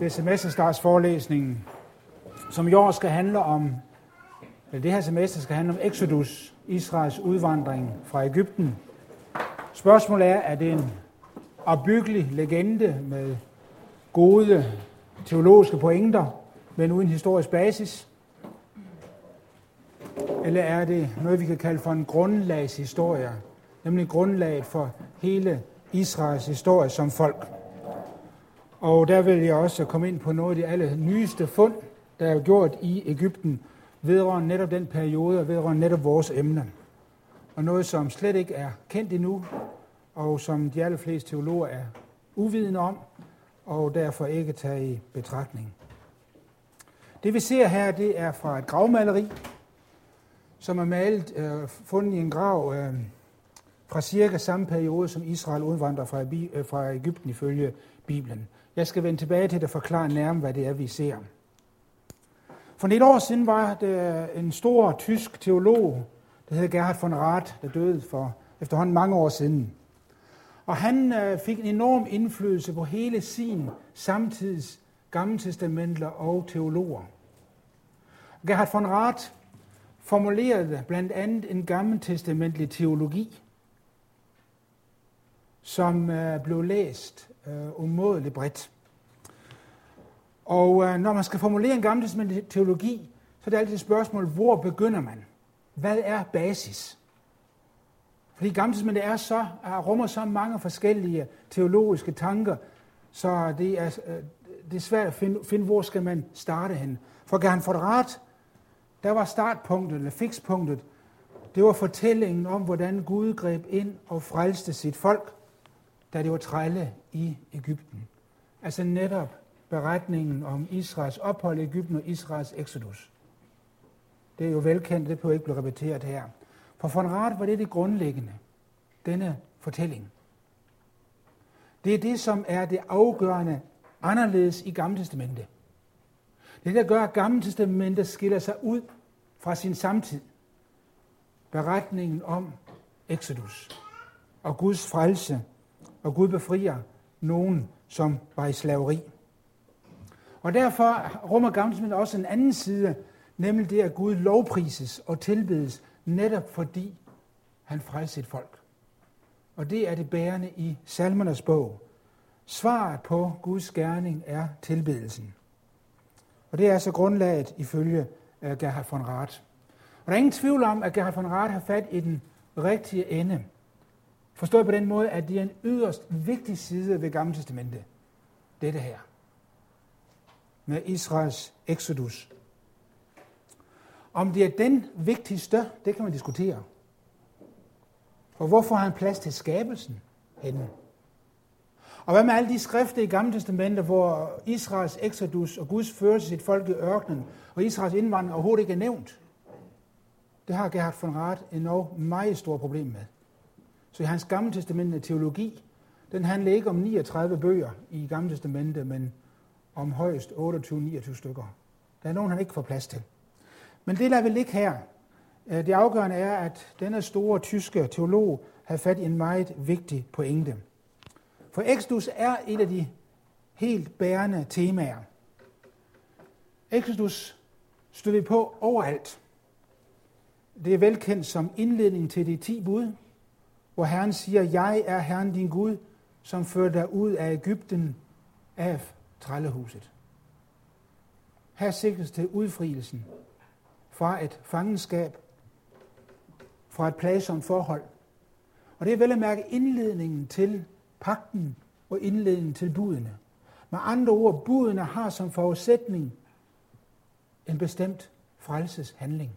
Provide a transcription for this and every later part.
Det er semesterstartsforelæsningen, som i år skal handle om, eller det her semester skal handle om Exodus, Israels udvandring fra Ægypten. Spørgsmålet er, er det en opbyggelig legende med gode teologiske pointer, men uden historisk basis? Eller er det noget, vi kan kalde for en grundlagshistorie, nemlig grundlaget for hele Israels historie som folk? Og der vil jeg også komme ind på noget af de aller nyeste fund, der er gjort i Ægypten, vedrørende netop den periode og vedrørende netop vores emne. Og noget, som slet ikke er kendt endnu, og som de allerfleste teologer er uvidende om, og derfor ikke tager i betragtning. Det vi ser her, det er fra et gravmaleri, som er malet, øh, fundet i en grav øh, fra cirka samme periode, som Israel udvandrer fra, øh, fra Ægypten ifølge Bibelen. Jeg skal vende tilbage til at forklare nærmere, hvad det er, vi ser. For et år siden var der en stor tysk teolog, der hed Gerhard von Rath, der døde for efterhånden mange år siden. Og han øh, fik en enorm indflydelse på hele sin samtids gammeltestamentler og teologer. Gerhard von Rath formulerede blandt andet en gammeltestamentlig teologi, som øh, blev læst øh, umådeligt bredt. Og øh, når man skal formulere en gammel teologi, så er det altid et spørgsmål, hvor begynder man? Hvad er basis? Fordi gammeltestamentet er så, er, rummer så mange forskellige teologiske tanker, så det er, øh, det er svært at finde, finde, hvor skal man starte hen. For kan få det ret. der var startpunktet, eller fikspunktet, det var fortællingen om, hvordan Gud greb ind og frelste sit folk, da det var trælle i Ægypten. Altså netop beretningen om Israels ophold i Ægypten og Israels exodus. Det er jo velkendt, det behøver ikke blive repeteret her. For von Rath var det det grundlæggende, denne fortælling. Det er det, som er det afgørende anderledes i Gamle Testamente. Det, der gør, at Gamle Testamentet skiller sig ud fra sin samtid. Beretningen om Exodus og Guds frelse, og Gud befrier nogen, som var i slaveri. Og derfor rummer Gamle også en anden side, nemlig det, at Gud lovprises og tilbedes, netop fordi han frelser sit folk. Og det er det bærende i salmernes bog. Svaret på Guds gerning er tilbedelsen. Og det er altså grundlaget ifølge øh, Gerhard von Rath. Og der er ingen tvivl om, at Gerhard von Rath har fat i den rigtige ende. Forstået på den måde, at det er en yderst vigtig side ved Gamle Testamentet. Dette her med Israels exodus. Om det er den vigtigste, det kan man diskutere. Og hvorfor har han plads til skabelsen henne? Og hvad med alle de skrifter i Gamle Testamentet, hvor Israels exodus og Guds førelse sit folk i ørkenen, og Israels indvandring overhovedet ikke er nævnt? Det har Gerhard von Rath endnu meget store problem med. Så i hans Gamle Testamentet teologi, den handler ikke om 39 bøger i Gamle Testamentet, men om højst 28-29 stykker. Der er nogen, han ikke får plads til. Men det lader vi ligge her. Øh, det afgørende er, at denne store tyske teolog har fat i en meget vigtig pointe. For Exodus er et af de helt bærende temaer. Exodus støder vi på overalt. Det er velkendt som indledning til de 10 bud, hvor Herren siger, jeg er Herren din Gud, som fører dig ud af Ægypten af trællehuset. Her sigtes til udfrielsen fra et fangenskab, fra et plagsomt forhold. Og det er vel at mærke indledningen til pakten og indledningen til budene. Med andre ord, budene har som forudsætning en bestemt frelseshandling.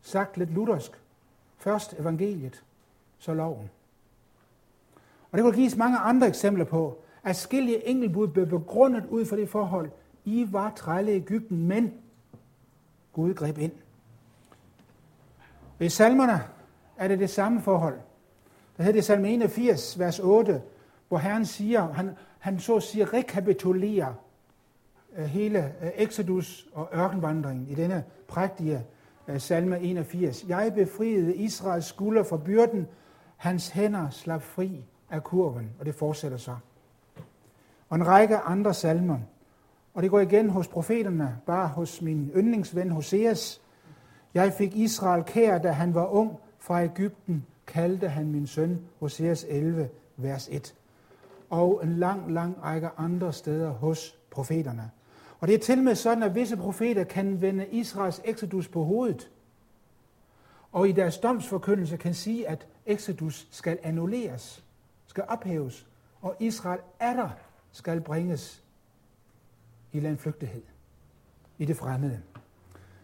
Sagt lidt luthersk. Først evangeliet, så loven. Og det kunne gives mange andre eksempler på, at skillige enkeltbud blev begrundet ud for det forhold, I var trælle i Ægypten, men Gud greb ind. Ved salmerne er det det samme forhold. Der hedder det salme 81, vers 8, hvor Herren siger, han, han så siger, rekapitulerer øh, hele øh, Exodus og ørkenvandringen i denne prægtige øh, salme 81. Jeg befriede Israels skulder fra byrden, hans hænder slap fri af kurven, og det fortsætter så. og en række andre salmer. Og det går igen hos profeterne, bare hos min yndlingsven Hoseas. Jeg fik Israel kær, da han var ung. Fra Ægypten kaldte han min søn, Hoseas 11, vers 1. Og en lang, lang række andre steder hos profeterne. Og det er til med sådan, at visse profeter kan vende Israels eksodus på hovedet. Og i deres domsforkyndelse kan sige, at exodus skal annulleres, skal ophæves, og Israel er der skal bringes i landflygtighed, i det fremmede.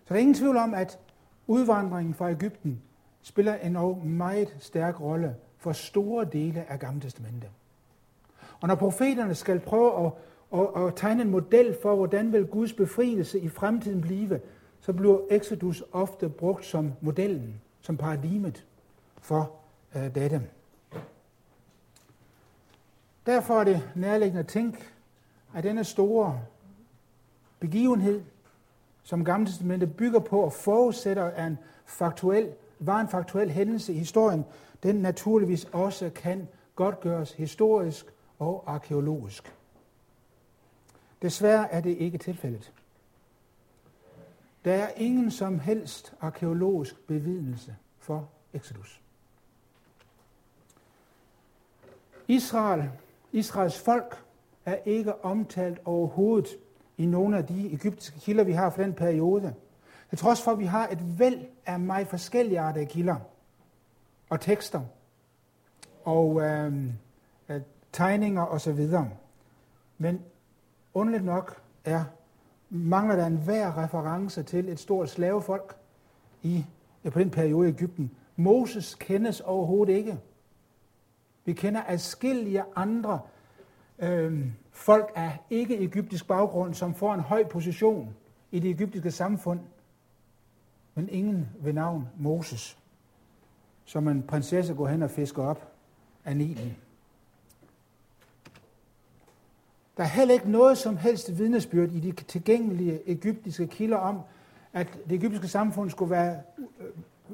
Så der er ingen tvivl om, at udvandringen fra Ægypten spiller en meget stærk rolle for store dele af Gamle Testamentet. Og når profeterne skal prøve at, at, at tegne en model for, hvordan vil Guds befrielse i fremtiden blive, så bliver Exodus ofte brugt som modellen, som paradigmet for øh, dette. Derfor er det nærliggende at tænke, at denne store begivenhed, som Gamle Testamentet bygger på og forudsætter er en faktuel, var en faktuel hændelse i historien, den naturligvis også kan godt gøres historisk og arkeologisk. Desværre er det ikke tilfældet. Der er ingen som helst arkeologisk bevidnelse for Exodus. Israel, Israels folk, er ikke omtalt overhovedet i nogle af de egyptiske kilder, vi har for den periode. Til trods for, at vi har et væld af meget forskellige arter af kilder og tekster og øhm, øh, tegninger osv. Men underligt nok er, mangler der en hver reference til et stort slavefolk i, på den periode i Ægypten. Moses kendes overhovedet ikke. Vi kender adskillige andre øh, folk af ikke-egyptisk baggrund, som får en høj position i det egyptiske samfund, men ingen ved navn Moses, som en prinsesse går hen og fisker op af Nilen. Der er heller ikke noget som helst vidnesbyrd i de tilgængelige egyptiske kilder om, at det egyptiske samfund skulle være, øh,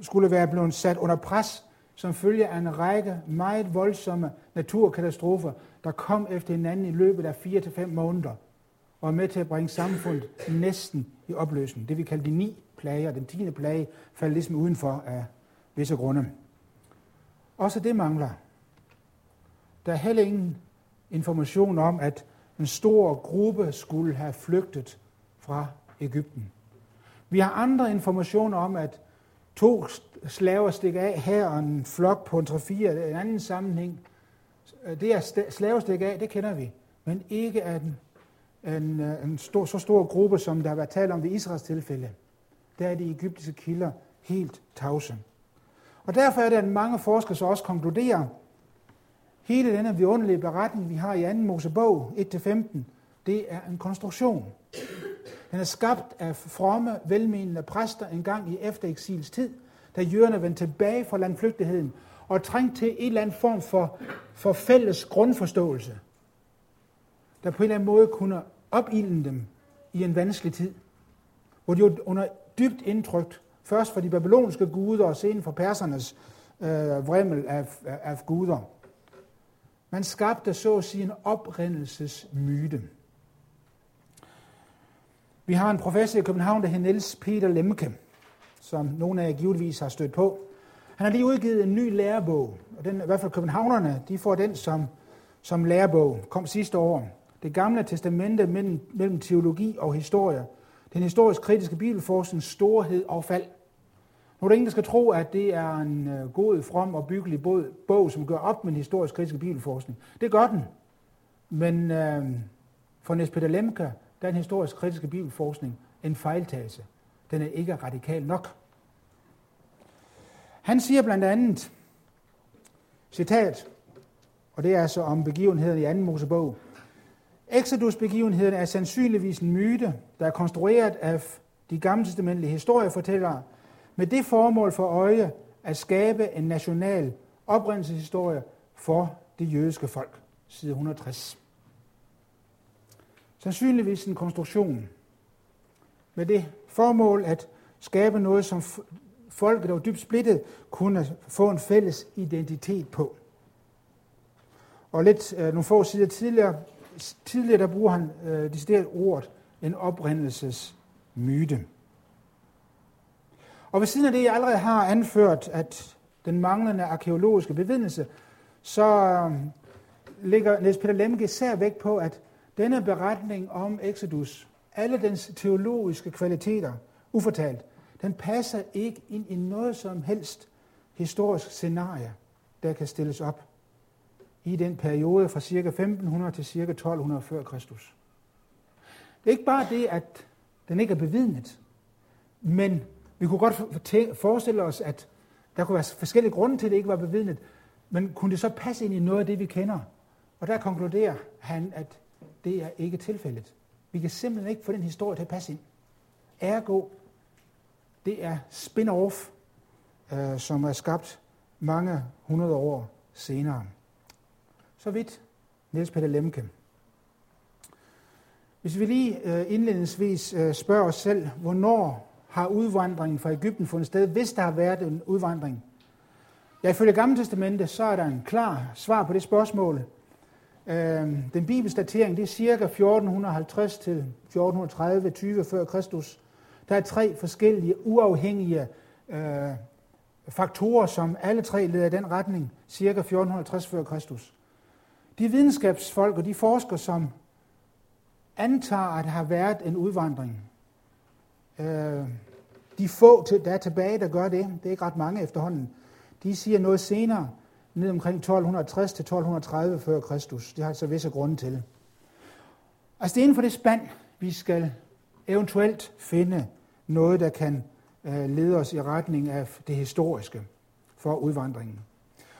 skulle være blevet sat under pres som følge af en række meget voldsomme naturkatastrofer, der kom efter hinanden i løbet af 4 til fem måneder, og er med til at bringe samfundet næsten i opløsning. Det vi kalder de ni plager. Den tiende plage faldt ligesom udenfor af visse grunde. Også det mangler. Der er heller ingen information om, at en stor gruppe skulle have flygtet fra Ægypten. Vi har andre informationer om, at to slaver stikker af her, og en flok på en 3-4, en anden sammenhæng. Det er slaver stikker af, det kender vi. Men ikke af en, en, en stor, så stor gruppe, som der har været talt om ved Israels tilfælde. Der er de egyptiske kilder helt tavse. Og derfor er det, at mange forskere så også konkluderer, hele denne vidunderlige beretning, vi har i 2. Mosebog 1-15, det er en konstruktion. Den er skabt af fromme, velmenende præster en gang i eftereksils tid, da jøderne vendte tilbage fra landflygtigheden og trængte til en eller anden form for, for fælles grundforståelse, der på en eller anden måde kunne opilde dem i en vanskelig tid, hvor de var under dybt indtrykt, først fra de babylonske guder og senere fra persernes øh, vrimmel af, af, af guder. Man skabte så at sige en oprindelsesmyte. Vi har en professor i København, der hedder Niels Peter Lemke, som nogle af jer givetvis har stødt på. Han har lige udgivet en ny lærebog, og den, i hvert fald københavnerne, de får den som, som lærebog. Kom sidste år. Det gamle testamente mellem, mellem teologi og historie. Den historisk kritiske bibelforsknings storhed og fald. Nu er der ingen, der skal tro, at det er en øh, god, from og byggelig bog, som gør op med den historisk kritiske bibelforskning. Det gør den. Men øh, for Niels Peter Lemke, der er den historisk kritiske bibelforskning en fejltagelse. Den er ikke radikal nok. Han siger blandt andet, citat, og det er altså om begivenheden i 2. Mosebog. Exodus-begivenheden er sandsynligvis en myte, der er konstrueret af de gamle testamentlige historiefortællere, med det formål for øje at skabe en national oprindelseshistorie for det jødiske folk. Side 160. Sandsynligvis en konstruktion med det formål at skabe noget, som folket, der var dybt splittet, kunne få en fælles identitet på. Og lidt øh, nogle få sider tidligere tidligere der bruger han øh, decideret ordet en oprindelsesmyte. Og ved siden af det, jeg allerede har anført, at den manglende arkeologiske bevidnelse, så øhm, ligger Niels Peter Lemke især vægt på, at denne beretning om Exodus, alle dens teologiske kvaliteter, ufortalt, den passer ikke ind i noget som helst historisk scenarie, der kan stilles op i den periode fra ca. 1500 til ca. 1200 før Kristus. Det er ikke bare det, at den ikke er bevidnet, men vi kunne godt forestille os, at der kunne være forskellige grunde til, at det ikke var bevidnet, men kunne det så passe ind i noget af det, vi kender? Og der konkluderer han, at det er ikke tilfældet. Vi kan simpelthen ikke få den historie til at passe ind. Ergo, det er spin-off, øh, som er skabt mange hundrede år senere. Så vidt Niels Peter Lemke. Hvis vi lige øh, indledningsvis øh, spørger os selv, hvornår har udvandringen fra Ægypten fundet sted, hvis der har været en udvandring? Ja, ifølge Gamle Testamente, så er der en klar svar på det spørgsmål. Øh, den bibelske datering, det er cirka 1450 til 1430, 20 før Kristus. Der er tre forskellige uafhængige øh, faktorer, som alle tre leder i den retning, cirka 1450 før Kristus. De videnskabsfolk og de forskere, som antager, at der har været en udvandring, øh, de få, der er tilbage, der gør det, det er ikke ret mange efterhånden, de siger noget senere, ned omkring 1260 til 1230 før Kristus. Det har altså visse grunde til. Altså det er inden for det spand, vi skal eventuelt finde noget, der kan øh, lede os i retning af det historiske for udvandringen.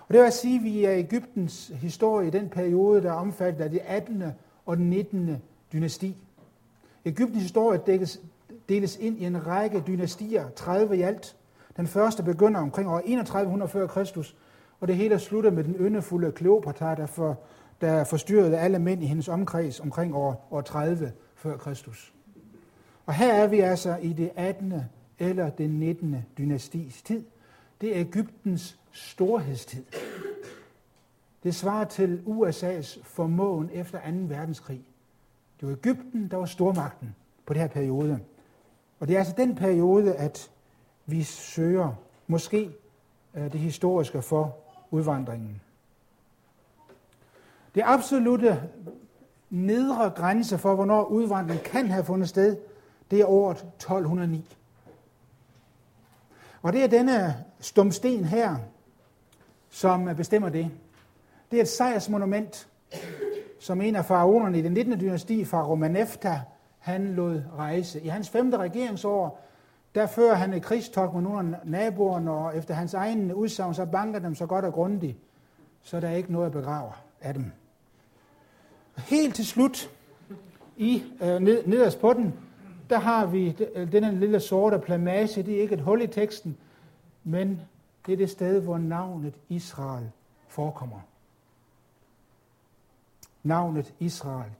Og det vil sige, at vi er Ægyptens historie i den periode, der er omfattet af det 18. og den 19. dynasti. Ægyptens historie dækkes, deles ind i en række dynastier, 30 i alt. Den første begynder omkring år 3100 før Kristus, og det hele slutter med den yndefulde Kleopatra, der, for, der forstyrrede alle mænd i hendes omkreds omkring år, år 30 før Kristus. Og her er vi altså i det 18. eller det 19. dynastis tid. Det er Ægyptens storhedstid. Det svarer til USA's formåen efter 2. verdenskrig. Det var Ægypten, der var stormagten på det her periode. Og det er altså den periode, at vi søger måske øh, det historiske for udvandringen. Det absolute nedre grænse for, hvornår udvandringen kan have fundet sted, det er året 1209. Og det er denne stumsten her, som bestemmer det. Det er et sejrsmonument, som en af faraonerne i den 19. dynasti, fra Romanefta han lod rejse. I hans femte regeringsår, der fører han et krigstok med nogle af naboerne, og efter hans egen udsagn, så banker dem så godt og grundigt, så der er ikke noget at begrave af dem. Helt til slut, i øh, ned, nederst på den, der har vi øh, denne lille sorte plamage. Det er ikke et hul i teksten, men det er det sted, hvor navnet Israel forekommer. Navnet Israel.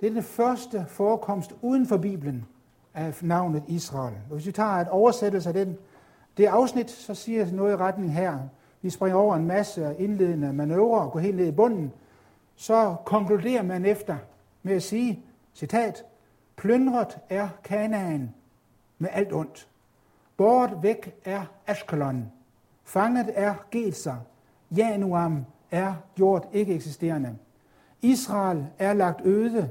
Det er den første forekomst uden for Bibelen af navnet Israel. Og hvis vi tager et oversættelse af den, det afsnit, så siger noget i retning her. Vi springer over en masse indledende manøvrer og går helt ned i bunden. Så konkluderer man efter med at sige, citat, Plyndret er Kanaan med alt ondt. Bort væk er Ashkelon. Fanget er Gezer. Januam er gjort ikke eksisterende. Israel er lagt øde.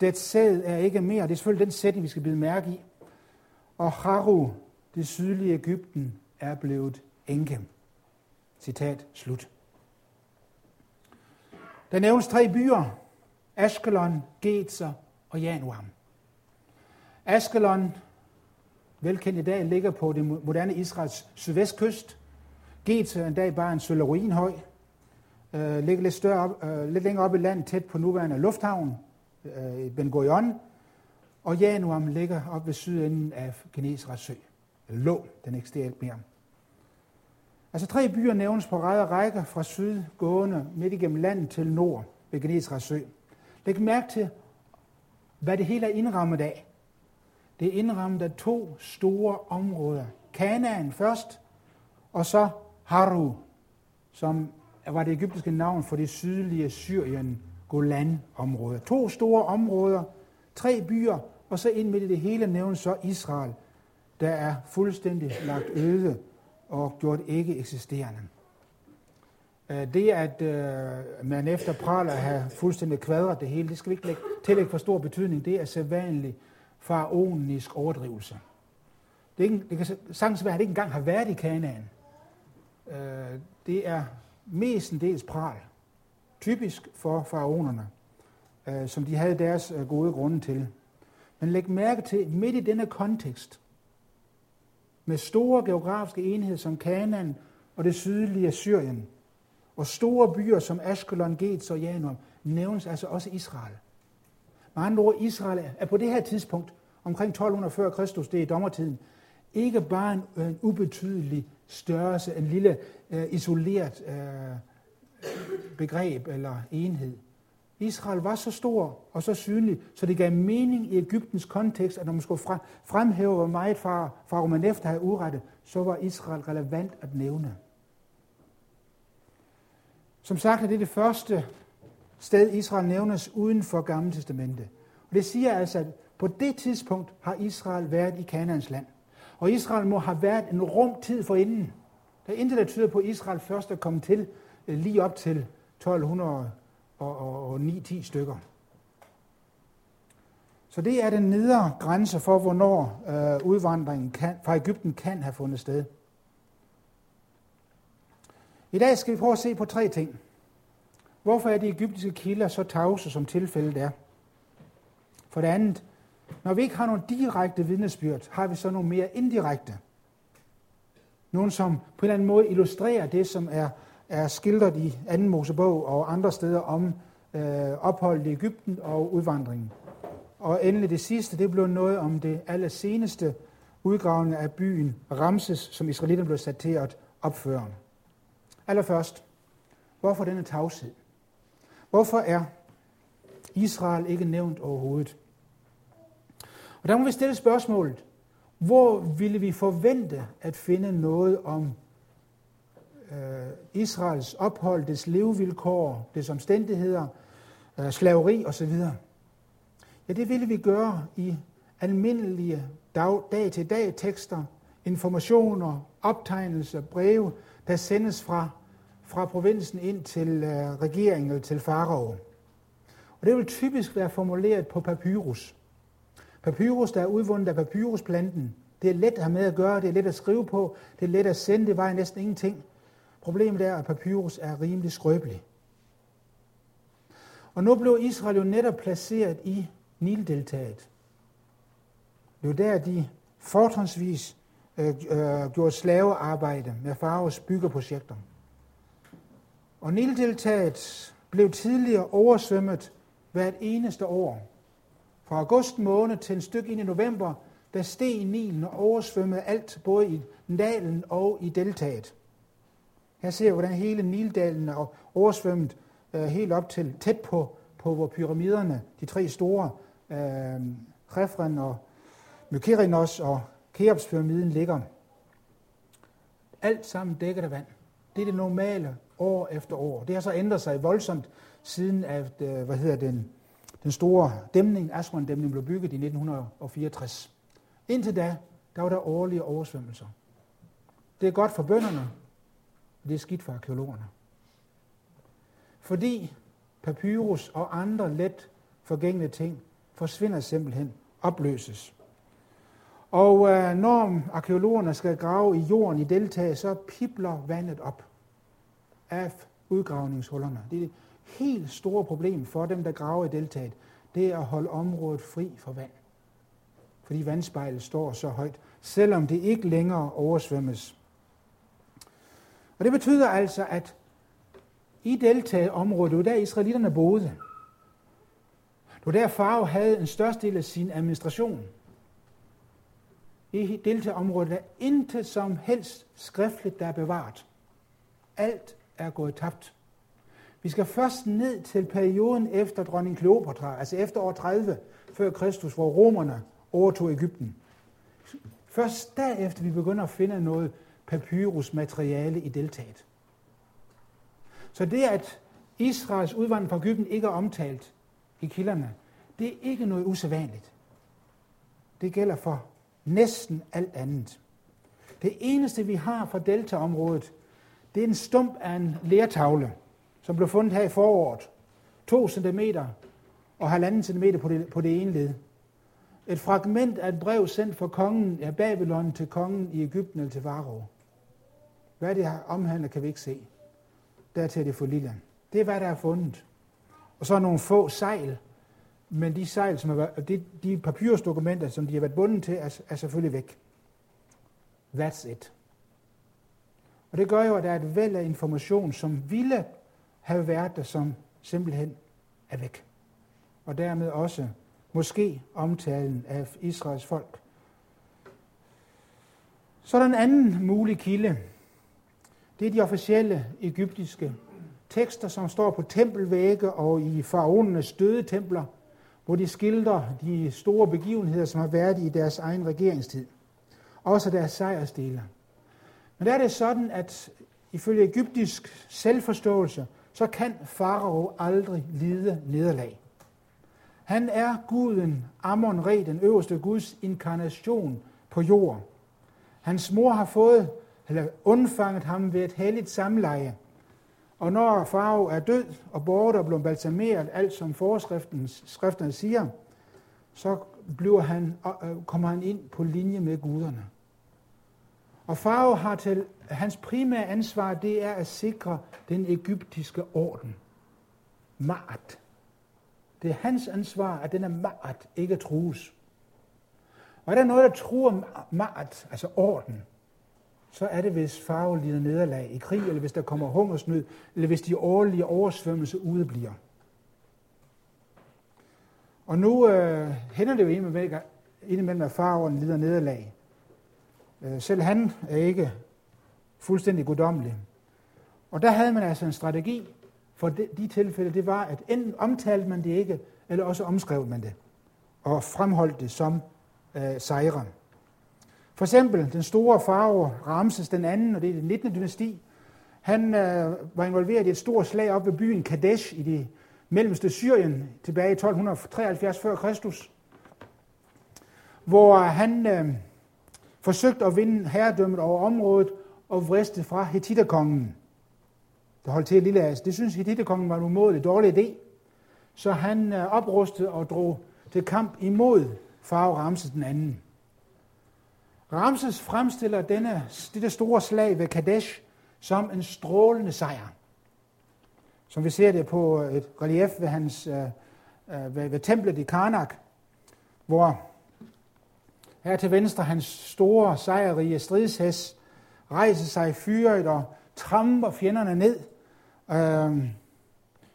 Det sæd er ikke mere. Det er selvfølgelig den sætning, vi skal blive mærke i. Og Haru, det sydlige Ægypten, er blevet enke. Citat slut. Der nævnes tre byer. Askelon, Gezer og Januam. Askelon, velkendt i dag, ligger på det moderne Israels sydvestkyst. Get en dag bare en sølleruinhøj. Uh, øh, ligger lidt, større op, øh, lidt længere op i landet, tæt på nuværende lufthavn, øh, Ben Gurion. Og Januam ligger op ved sydenden af Genesrets sø. Lå, den eksisterer ikke mere. Altså tre byer nævnes på række rækker fra syd gående midt igennem landet til nord ved Genesrets sø. Læg mærke til, hvad det hele er indrammet af. Det er indrammet af to store områder. Kanaan først, og så Haru, som var det egyptiske navn for det sydlige Syrien Golan-områder. To store områder, tre byer, og så ind midt i det hele nævnes så Israel, der er fuldstændig lagt øde og gjort ikke eksisterende. Øh, det, at øh, man efter praler have fuldstændig kvadret det hele, det skal vi ikke lægge, tillægge for stor betydning. Det er sædvanlig faraonisk overdrivelse. Det, er ikke, det kan sagtens være, at det ikke engang har været i Kanaan. Øh, det er mestendels pral. Typisk for faraonerne, øh, som de havde deres øh, gode grunde til. Men læg mærke til, midt i denne kontekst, med store geografiske enheder som Kanaan og det sydlige Syrien, og store byer som Ashkelon, Gets og Janum, nævnes altså også Israel. Med andre ord, Israel er på det her tidspunkt, omkring 1200 før Kristus, det er dommertiden, ikke bare en, en ubetydelig størrelse, en lille øh, isoleret øh, begreb eller enhed. Israel var så stor og så synlig, så det gav mening i Ægyptens kontekst, at når man skulle fremhæve, hvor meget far, far Manefter havde urettet, så var Israel relevant at nævne. Som sagt er det det første sted, Israel nævnes uden for Gamle Testamente. Og det siger altså, at på det tidspunkt har Israel været i Kanaans land. Og Israel må have været en rum tid for inden. Der er intet, der tyder på, at Israel først er kommet til Øh, lige op til 1200 og, og, og 9-10 stykker. Så det er den nedre grænse for, hvornår øh, udvandringen kan, fra Ægypten kan have fundet sted. I dag skal vi prøve at se på tre ting. Hvorfor er de egyptiske kilder så tavse, som tilfældet er? For det andet, når vi ikke har nogen direkte vidnesbyrd, har vi så nogle mere indirekte. Nogle, som på en eller anden måde illustrerer det, som er er skildret i anden Mosebog og andre steder om øh, opholdet i Ægypten og udvandringen. Og endelig det sidste, det blev noget om det allerseneste udgravning af byen Ramses, som israelitterne blev sat til at opføre. Allerførst, hvorfor denne tavshed? Hvorfor er Israel ikke nævnt overhovedet? Og der må vi stille spørgsmålet, hvor ville vi forvente at finde noget om øh, Israels ophold, dets levevilkår, dets omstændigheder, øh, slaveri osv. Ja, det ville vi gøre i almindelige dag, dag-til-dag tekster, informationer, optegnelser, breve, der sendes fra, fra provinsen ind til øh, regeringen eller til farao. Og det vil typisk være formuleret på papyrus. Papyrus, der er udvundet af papyrusplanten, det er let at have med at gøre, det er let at skrive på, det er let at sende, det vejer næsten ingenting. Problemet er, at papyrus er rimelig skrøbelig. Og nu blev Israel jo netop placeret i Nildeltaget. Det var der, de fortrinsvis øh, øh, gjorde slavearbejde med faraos byggeprojekter. Og Nildeltaget blev tidligere oversvømmet hvert eneste år. Fra august måned til en stykke ind i november, der steg Nilen og oversvømmede alt, både i dalen og i deltaget. Her ser vi, hvordan hele Nildalen er oversvømmet øh, helt op til tæt på, på hvor pyramiderne, de tre store, øh, Khafren og Mykerinos og Keopspyramiden ligger. Alt sammen dækket af vand. Det er det normale år efter år. Det har så ændret sig voldsomt siden at, øh, hvad hedder den, den store dæmning, Aswan-dæmningen, blev bygget i 1964. Indtil da, der var der årlige oversvømmelser. Det er godt for bønderne, det er skidt for arkeologerne. Fordi papyrus og andre let forgængelige ting forsvinder simpelthen, opløses. Og øh, når arkeologerne skal grave i jorden i deltaget, så pipler vandet op af udgravningshullerne. Det er et helt store problem for dem, der graver i deltaget. Det er at holde området fri for vand. Fordi vandspejlet står så højt, selvom det ikke længere oversvømmes. Og det betyder altså, at i deltaområdet, det var der israelitterne boede. Det var der Farve havde en største del af sin administration. I deltaområdet er intet som helst skriftligt, der er bevaret. Alt er gået tabt. Vi skal først ned til perioden efter dronning Kleopatra, altså efter år 30 før Kristus, hvor romerne overtog Ægypten. Først derefter vi begynder at finde noget papyrusmateriale i deltaget. Så det, at Israels udvandring fra Egypten ikke er omtalt i kilderne, det er ikke noget usædvanligt. Det gælder for næsten alt andet. Det eneste, vi har fra deltaområdet, det er en stump af en lertavle, som blev fundet her i foråret. 2 cm og halvanden cm på det, på det ene led. Et fragment af et brev sendt fra kongen af Babylon til kongen i Ægypten eller til Faro. Hvad det omhandler, kan vi ikke se. Dertil er det for lille. Det er, hvad der er fundet. Og så er nogle få sejl, men de sejl, som er, de, de papyrusdokumenter, som de har været bundet til, er, er selvfølgelig væk. That's it. Og det gør jo, at der er et væld af information, som ville have været der, som simpelthen er væk. Og dermed også måske omtalen af Israels folk. Så er der en anden mulig kilde. Det er de officielle egyptiske tekster, som står på tempelvægge og i faraonernes døde templer, hvor de skildrer de store begivenheder, som har været i deres egen regeringstid. Også deres sejrsdele. Men der er det sådan, at ifølge egyptisk selvforståelse, så kan farao aldrig lide nederlag. Han er guden Amon-Re, den øverste guds inkarnation på jorden. Hans mor har fået, eller undfanget ham ved et helligt samleje. Og når farve er død og borte og blevet balsameret, alt som forskrifterne siger, så bliver han, øh, øh, kommer han ind på linje med guderne. Og farve har til, hans primære ansvar, det er at sikre den egyptiske orden. Ma'at. Det er hans ansvar, at denne ma'at ikke trues. Og er der noget, der truer ma'at, altså orden, så er det, hvis farve lider nederlag i krig, eller hvis der kommer hungersnød, eller hvis de årlige oversvømmelser udebliver. Og nu øh, hænder det jo indimellem, at farven lider nederlag. Øh, selv han er ikke fuldstændig guddommelig. Og der havde man altså en strategi for de, de tilfælde, det var, at enten omtalte man det ikke, eller også omskrev man det, og fremholdt det som øh, sejre. For eksempel den store farve Ramses den anden, og det er det 19. dynasti, han øh, var involveret i et stort slag op ved byen Kadesh i det mellemste Syrien tilbage i 1273 f.Kr., hvor han øh, forsøgte at vinde herredømmet over området og vriste fra Hittiterkongen der holdt til Lille As. Det synes Hittiterkongen var en umådelig dårlig idé. Så han øh, oprustede og drog til kamp imod farve Ramses den anden. Ramses fremstiller denne, dette store slag ved Kadesh som en strålende sejr. Som vi ser det på et relief ved, hans, øh, øh ved, ved templet i Karnak, hvor her til venstre hans store sejrrige stridshæs rejser sig fyret og tramper fjenderne ned – Øh,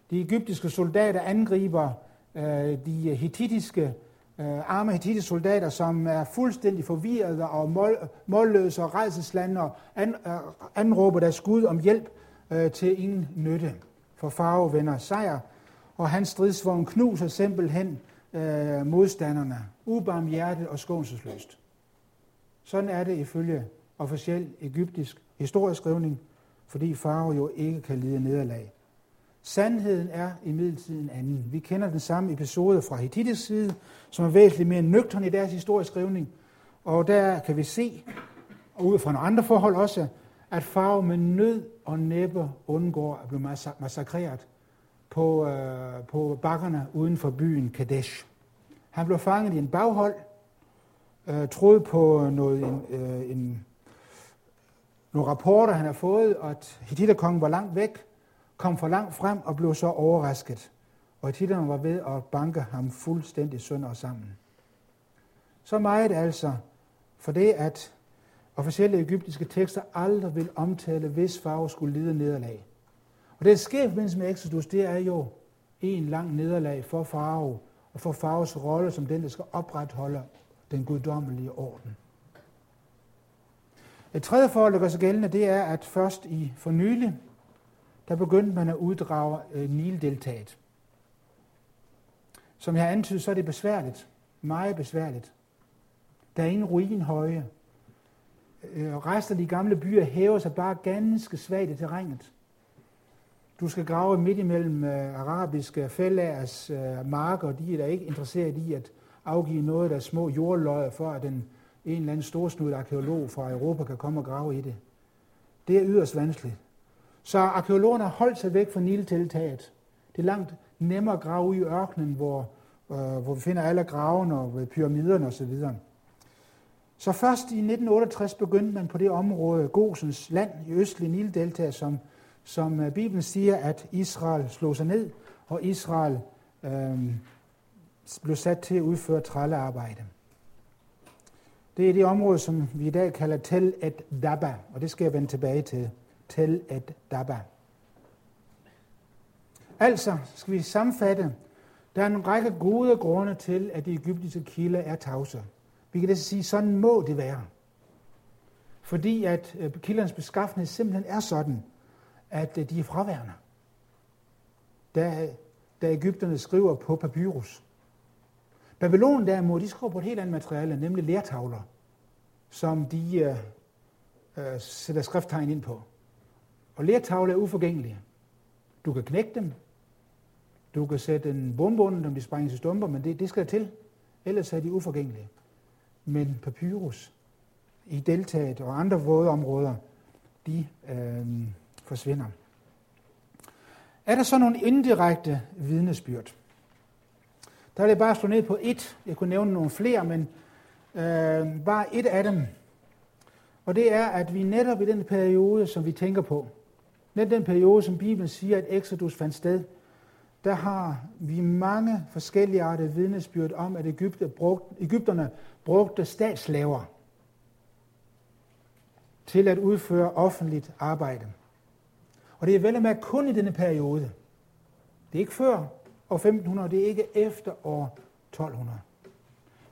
de egyptiske soldater angriber øh, de hittitiske øh, arme hittite soldater, som er fuldstændig forvirrede og mål, målløse og rejseslande og an, øh, anråber deres Gud om hjælp øh, til ingen nytte. For farve vender sejr, og hans stridsvogn knuser simpelthen øh, modstanderne, ubarmhjertet og skånselsløst. Sådan er det ifølge officiel egyptisk historieskrivning fordi farve jo ikke kan lide nederlag. Sandheden er imidlertid en anden. Vi kender den samme episode fra Hittites side, som er væsentligt mere nøgtern i deres historieskrivning. Og der kan vi se, og ud fra nogle andre forhold også, at farve med nød og næppe undgår at blive massakreret på, øh, på bakkerne uden for byen Kadesh. Han blev fanget i en baghold, øh, troede på noget, en, øh, en nogle rapporter, han har fået, at Hittiterkongen var langt væk, kom for langt frem og blev så overrasket. Og titlerne var ved at banke ham fuldstændig sønder sammen. Så meget altså for det, at officielle egyptiske tekster aldrig vil omtale, hvis farve skulle lide nederlag. Og det, der sker i forbindelse med Exodus, det er jo en lang nederlag for farve og for farves rolle som den, der skal opretholde den guddommelige orden. Et tredje forhold, der gør sig gældende, det er, at først i for nylig, der begyndte man at uddrage øh, Nildeltaget. Som jeg har antydet, så er det besværligt. Meget besværligt. Der er ingen ruinhøje. Øh, resten af de gamle byer hæver sig bare ganske svagt i terrænet. Du skal grave midt imellem øh, arabiske fællagers øh, marker, de er da ikke interesseret i at afgive noget, der er små jordløjer, for at den, en eller anden storsnudt arkeolog fra Europa kan komme og grave i det. Det er yderst vanskeligt. Så arkeologerne har holdt sig væk fra Niltiltaget. Det er langt nemmere at grave i ørkenen, hvor, øh, hvor vi finder alle gravene og pyramiderne osv. Så først i 1968 begyndte man på det område, Gosens land i østlige Nildelta, som, som øh, Bibelen siger, at Israel slog sig ned, og Israel øh, blev sat til at udføre trællearbejde. Det er det område, som vi i dag kalder Tel et Daba, og det skal jeg vende tilbage til til et Daba. Altså skal vi sammenfatte, der er en række gode grunde til, at de egyptiske kilder er tavse. Vi kan det sige, sådan må det være. Fordi at øh, kildernes beskaffenhed simpelthen er sådan, at øh, de er fraværende. Da, da Ægypterne skriver på papyrus. Babylon derimod, de skriver på et helt andet materiale, nemlig lærtavler, som de øh, øh, sætter skrifttegn ind på. Og lertavler er uforgængelige. Du kan knække dem. Du kan sætte en bombe under dem, de sprænger i stumper, men det, det skal der til. Ellers er de uforgængelige. Men papyrus i deltaget og andre våde områder, de øh, forsvinder. Er der så nogle indirekte vidnesbyrd? Der vil jeg bare slå ned på et. Jeg kunne nævne nogle flere, men øh, bare et af dem. Og det er, at vi netop i den periode, som vi tænker på, netop den periode, som Bibelen siger, at Exodus fandt sted, der har vi mange forskellige arter vidnesbyrd om, at Ægypter brugt, Ægypterne brugte statsslaver til at udføre offentligt arbejde. Og det er vel med kun i denne periode. Det er ikke før år 1500, det er ikke efter år 1200.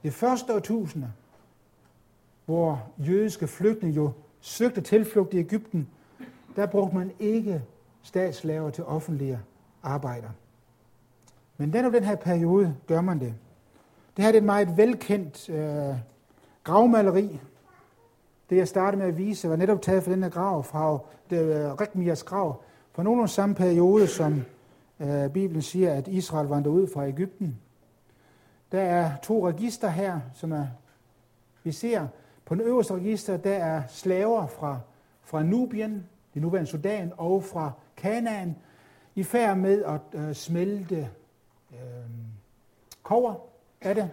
Det første årtusinde, hvor jødiske flygtninge jo søgte tilflugt i Ægypten, der brugte man ikke statslaver til offentlige arbejder. Men netop den her periode gør man det. Det her er et meget velkendt øh, gravmaleri. Det jeg startede med at vise var netop taget fra den her grav, fra det, øh, grav, fra nogenlunde samme periode, som øh, Bibelen siger, at Israel vandrede ud fra Ægypten. Der er to register her, som er, vi ser på den øverste register, der er slaver fra, fra Nubien, det nuværende Sudan, og fra Kanaan, i færd med at øh, smelte øh, kover af det.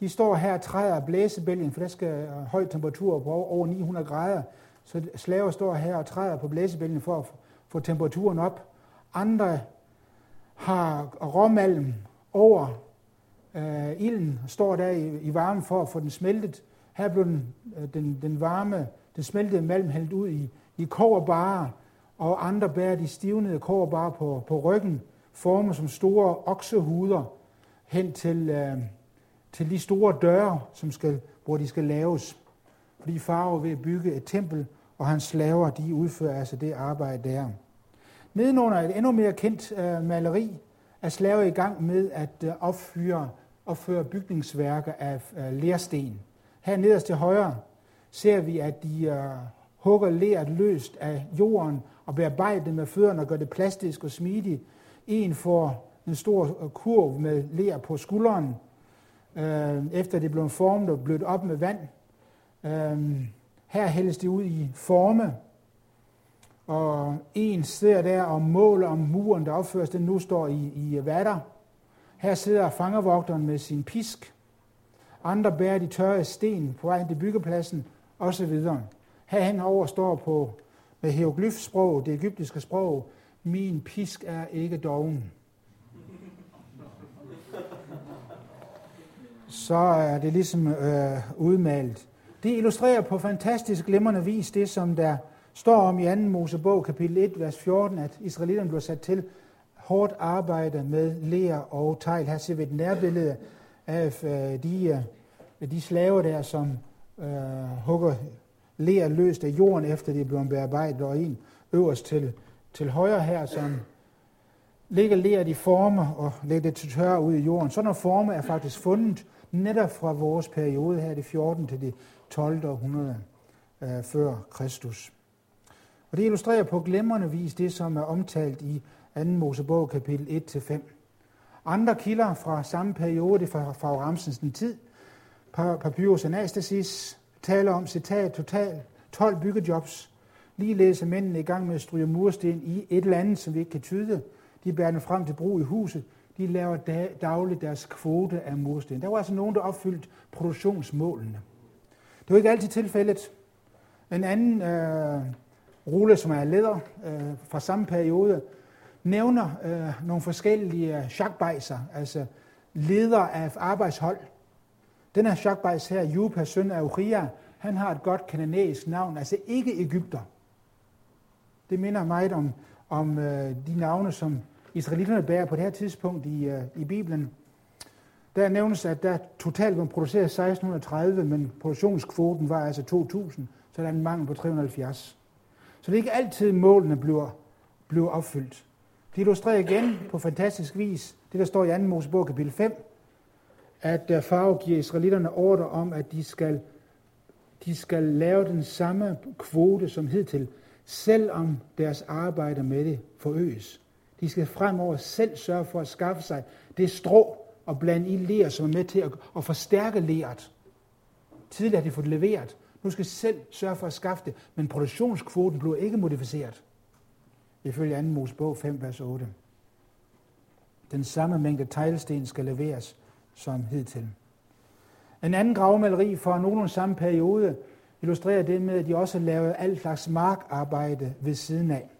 De står her og træder blæsebælgen, for der skal høj temperatur på over 900 grader. Så slaver står her og træder på blæsebælgen for at få temperaturen op. Andre har råmalm over øh, ilden, står der i, i varmen for at få den smeltet. Her blev den, øh, den, den varme, den smeltede malm hældt ud i, i koverbarer, og andre bærer de stivnede koverbarer på, på ryggen, former som store oksehuder hen til, øh, til de store døre, som skal, hvor de skal laves. Fordi farve ved at bygge et tempel, og hans slaver, de udfører altså det arbejde der. Nedenunder et endnu mere kendt øh, maleri er slaver i gang med at øh, opfyre, opføre bygningsværker af øh, lersten. Her nederst til højre ser vi, at de øh, hugger leret løst af jorden og bearbejder det med fødderne og gør det plastisk og smidigt. En får en stor øh, kurv med ler på skulderen, øh, efter det blev formet og blødt op med vand. Øh, her hældes det ud i forme, og en sidder der og måler om muren, der opføres, den nu står i, i vatter. Her sidder fangervogteren med sin pisk. Andre bærer de tørre sten på vej til byggepladsen, osv. Herhen over står på med hieroglyfsprog, det egyptiske sprog, min pisk er ikke doven. Så er det ligesom øh, udmalt. Det illustrerer på fantastisk glimrende vis det, som der står om i 2. Mosebog, kapitel 1, vers 14, at israelitterne blev sat til hårdt arbejde med ler og tegl. Her ser vi et nærbillede af øh, de, øh, de slaver der, som øh, hugger ler løst af jorden, efter de er blevet bearbejdet, og en øverst til, til højre her, som ligger leret i former og lægger det til tørre ud i jorden. Sådan nogle former er faktisk fundet netop fra vores periode her, det 14. til det 12. århundrede øh, før Kristus. Og det illustrerer på glemrende vis det, som er omtalt i 2. Mosebog kapitel 1-5. Andre kilder fra samme periode, fra, fra Ramsens tid, Papyrus Anastasis, taler om, citat, total 12 byggejobs. Ligeledes er mændene i gang med at stryge mursten i et eller andet, som vi ikke kan tyde. De bærer den frem til brug i huset. De laver dagligt deres kvote af mursten. Der var altså nogen, der opfyldte produktionsmålene. Det var ikke altid tilfældet. En anden øh, rulle, som er leder øh, fra samme periode, nævner øh, nogle forskellige øh, shakbejser, altså leder af arbejdshold. Den her Shakbajs her, Jupas søn af Uriah, han har et godt kananæisk navn, altså ikke Ægypter. Det minder mig om, om øh, de navne, som israelitterne bærer på det her tidspunkt i, øh, i Bibelen. Der nævnes, at der totalt var produceret 1630, men produktionskvoten var altså 2000, så der er en mangel på 370. Så det er ikke altid, målene bliver, bliver opfyldt. Det illustrerer igen på fantastisk vis det, der står i 2. Mosebog kapitel 5, at øh, der farve giver israelitterne ordre om, at de skal, de skal lave den samme kvote som hidtil, selvom deres arbejde med det forøges. De skal fremover selv sørge for at skaffe sig det strå og blande i ler, som er med til at, at forstærke leret. Tidligere har de fået leveret. Nu skal de selv sørge for at skaffe det, men produktionskvoten bliver ikke modificeret. Ifølge 2. Mosebog 5, vers 8. Den samme mængde teglsten skal leveres som hidtil. En anden gravmaleri fra nogenlunde samme periode illustrerer det med, at de også lavede alt slags markarbejde ved siden af.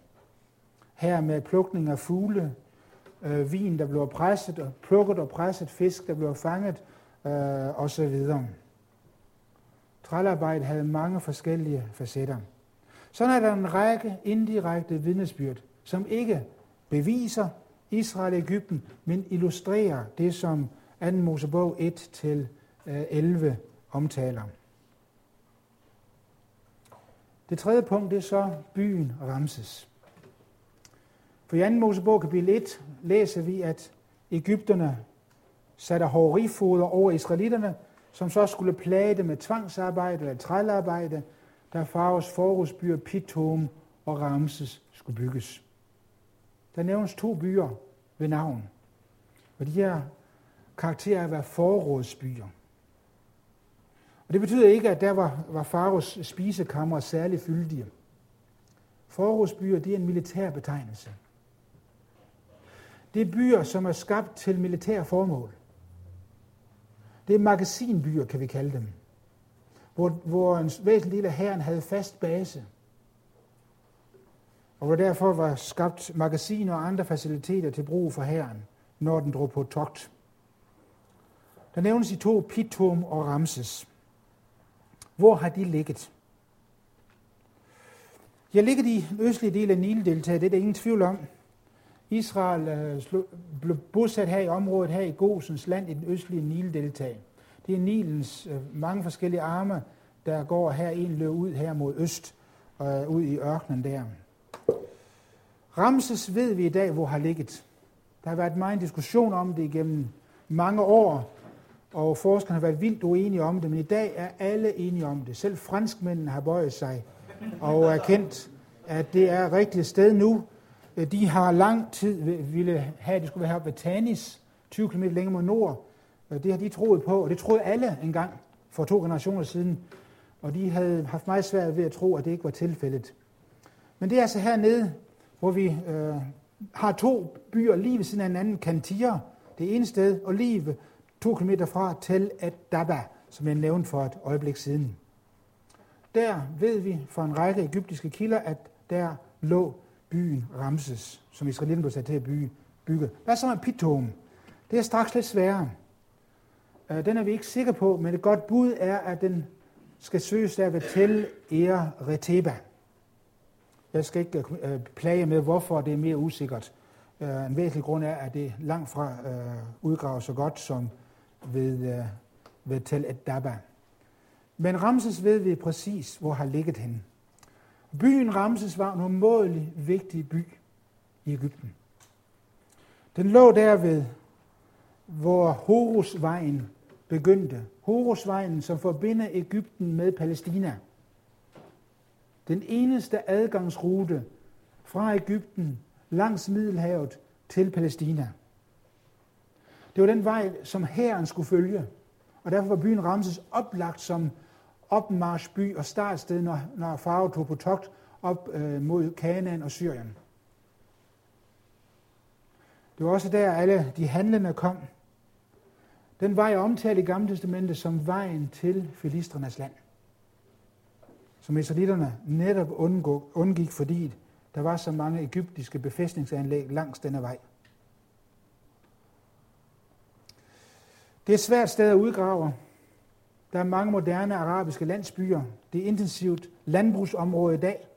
Her med plukning af fugle, øh, vin, der blev presset, og plukket og presset, fisk, der blev fanget, øh, osv. Trælarbejde havde mange forskellige facetter. Sådan er der en række indirekte vidnesbyrd, som ikke beviser Israel og Ægypten, men illustrerer det, som 2. Mosebog 1-11 øh, omtaler. Det tredje punkt det er så byen Ramses. For i 2. Mosebog kapitel 1 læser vi, at Ægypterne satte hårrifoder over israelitterne, som så skulle plage dem med tvangsarbejde eller trælarbejde, da Faros forrådsbyer Pitom og Ramses skulle bygges. Der nævnes to byer ved navn. Og de her karakter af at være forrådsbyer. Og det betyder ikke, at der var, var Faros spisekammer særlig fyldige. Forrådsbyer, det er en militær betegnelse. Det er byer, som er skabt til militære formål. Det er magasinbyer, kan vi kalde dem. Hvor, hvor en væsentlig del af herren havde fast base. Og hvor derfor var skabt magasiner og andre faciliteter til brug for hæren, når den drog på togt. Der nævnes i to Pitum og Ramses. Hvor har de ligget? Jeg ligger i den østlige del af Nildeltaget, det er der ingen tvivl om. Israel øh, blev bosat her i området, her i Gosens land, i den østlige Nildeltag. Det er Nilens øh, mange forskellige arme, der går her, en løb ud her mod øst, øh, ud i ørkenen der. Ramses ved vi i dag, hvor har ligget. Der har været meget diskussion om det igennem mange år, og forskerne har været vildt uenige om det, men i dag er alle enige om det. Selv franskmændene har bøjet sig og erkendt, at det er rigtigt sted nu. De har lang tid ville have, at det skulle være her ved Tanis, 20 km længere mod nord. Det har de troet på, og det troede alle engang for to generationer siden. Og de havde haft meget svært ved at tro, at det ikke var tilfældet. Men det er altså hernede, hvor vi øh, har to byer lige ved siden af hinanden, Kantier, det ene sted, og lige to kilometer fra Tel Adaba, som jeg nævnte for et øjeblik siden. Der ved vi fra en række egyptiske kilder, at der lå byen Ramses, som israelitterne blev sat til at bygge. Hvad så med Pitom? Det er straks lidt sværere. Øh, den er vi ikke sikre på, men et godt bud er, at den skal søges der ved Tel Er Reteba. Jeg skal ikke øh, plage med, hvorfor det er mere usikkert. Øh, en væsentlig grund er, at det langt fra udgraves så godt som ved, øh, ved Tel Edaba. Men Ramses ved vi præcis, hvor har ligget henne. Byen Ramses var en umådelig vigtig by i Ægypten. Den lå derved, hvor Horusvejen begyndte. Horusvejen, som forbinder Ægypten med Palæstina. Den eneste adgangsrute fra Ægypten langs Middelhavet til Palæstina. Det var den vej, som hæren skulle følge. Og derfor var byen Ramses oplagt som opmarschby og startsted, når, når farve tog på togt op øh, mod Kanaan og Syrien. Det var også der, alle de handlende kom. Den vej er omtalt i Gamle Testamentet som vejen til Filistrenes land. Som israelitterne netop undgik, fordi der var så mange egyptiske befæstningsanlæg langs denne vej. Det er et svært sted at udgrave. Der er mange moderne arabiske landsbyer. Det er intensivt landbrugsområde i dag.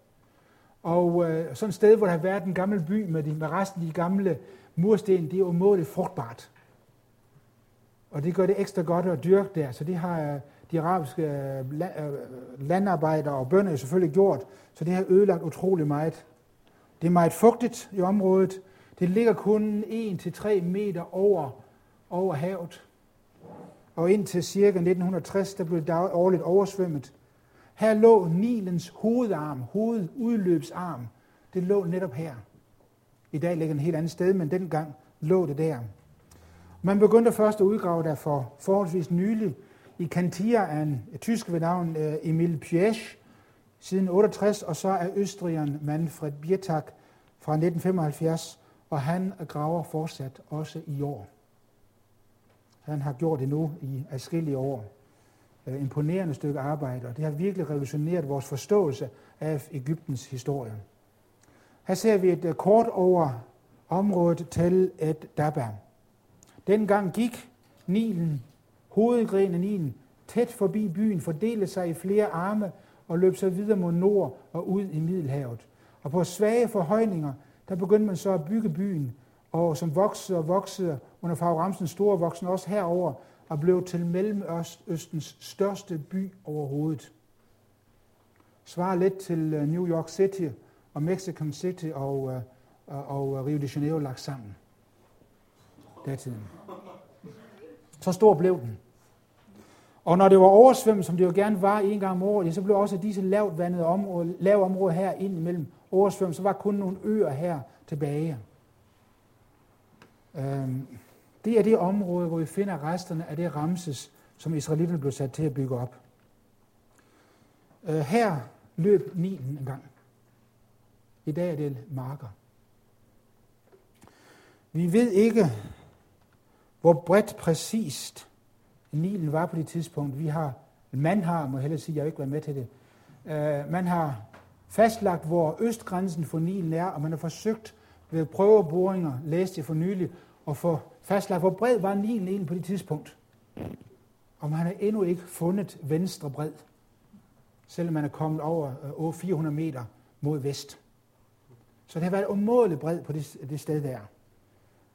Og øh, sådan et sted, hvor der har været en gammel by med, de, med resten af de gamle mursten, det er umådeligt frugtbart. Og det gør det ekstra godt at dyrke der, så det har øh, de arabiske øh, øh, landarbejdere og bønder selvfølgelig gjort, så det har ødelagt utrolig meget. Det er meget fugtigt i området. Det ligger kun 1-3 meter over, over havet. Og indtil ca. 1960, der blev det årligt oversvømmet. Her lå Nilens hovedarm, hovedudløbsarm. Det lå netop her. I dag ligger den et helt andet sted, men dengang lå det der. Man begyndte først at udgrave der for forholdsvis nylig i Kantia af en tysk ved navn øh, Emil Piech siden 68, og så er østrigeren Manfred Biertak fra 1975, og han graver fortsat også i år. Han har gjort det nu i adskillige år. Øh, imponerende stykke arbejde, og det har virkelig revolutioneret vores forståelse af Ægyptens historie. Her ser vi et øh, kort over området til et Daba. Dengang gik Nilen, hovedgrenen af Nilen, tæt forbi byen, fordelte sig i flere arme og løb så videre mod nord og ud i Middelhavet. Og på svage forhøjninger, der begyndte man så at bygge byen, og som voksede og voksede under Farve Ramsens store voksen også herover og blev til Mellemøstens største by overhovedet. Svarer lidt til øh, New York City og Mexican City og, øh, og, og øh, Rio de Janeiro lagt sammen. Datiden. Så stor blev den. Og når det var oversvømmet, som det jo gerne var en gang om året, så blev også disse lavt vandede områder, lave områder her ind imellem oversvømmet, så var kun nogle øer her tilbage. Øhm, det er det område, hvor vi finder resterne af det Ramses, som israelitterne blev sat til at bygge op. Øh, her løb Nilen en gang. I dag er det marker. Vi ved ikke, hvor bredt præcist Nilen var på det tidspunkt. Vi har, man har, må jeg hellere sige, jeg har ikke været med til det, uh, man har fastlagt, hvor østgrænsen for Nilen er, og man har forsøgt ved prøveboringer, læste det for nylig, at få fastlagt, hvor bred var Nilen egentlig på det tidspunkt. Og man har endnu ikke fundet venstre bred, selvom man er kommet over øh, 400 meter mod vest. Så det har været umådeligt bred på det, det sted der.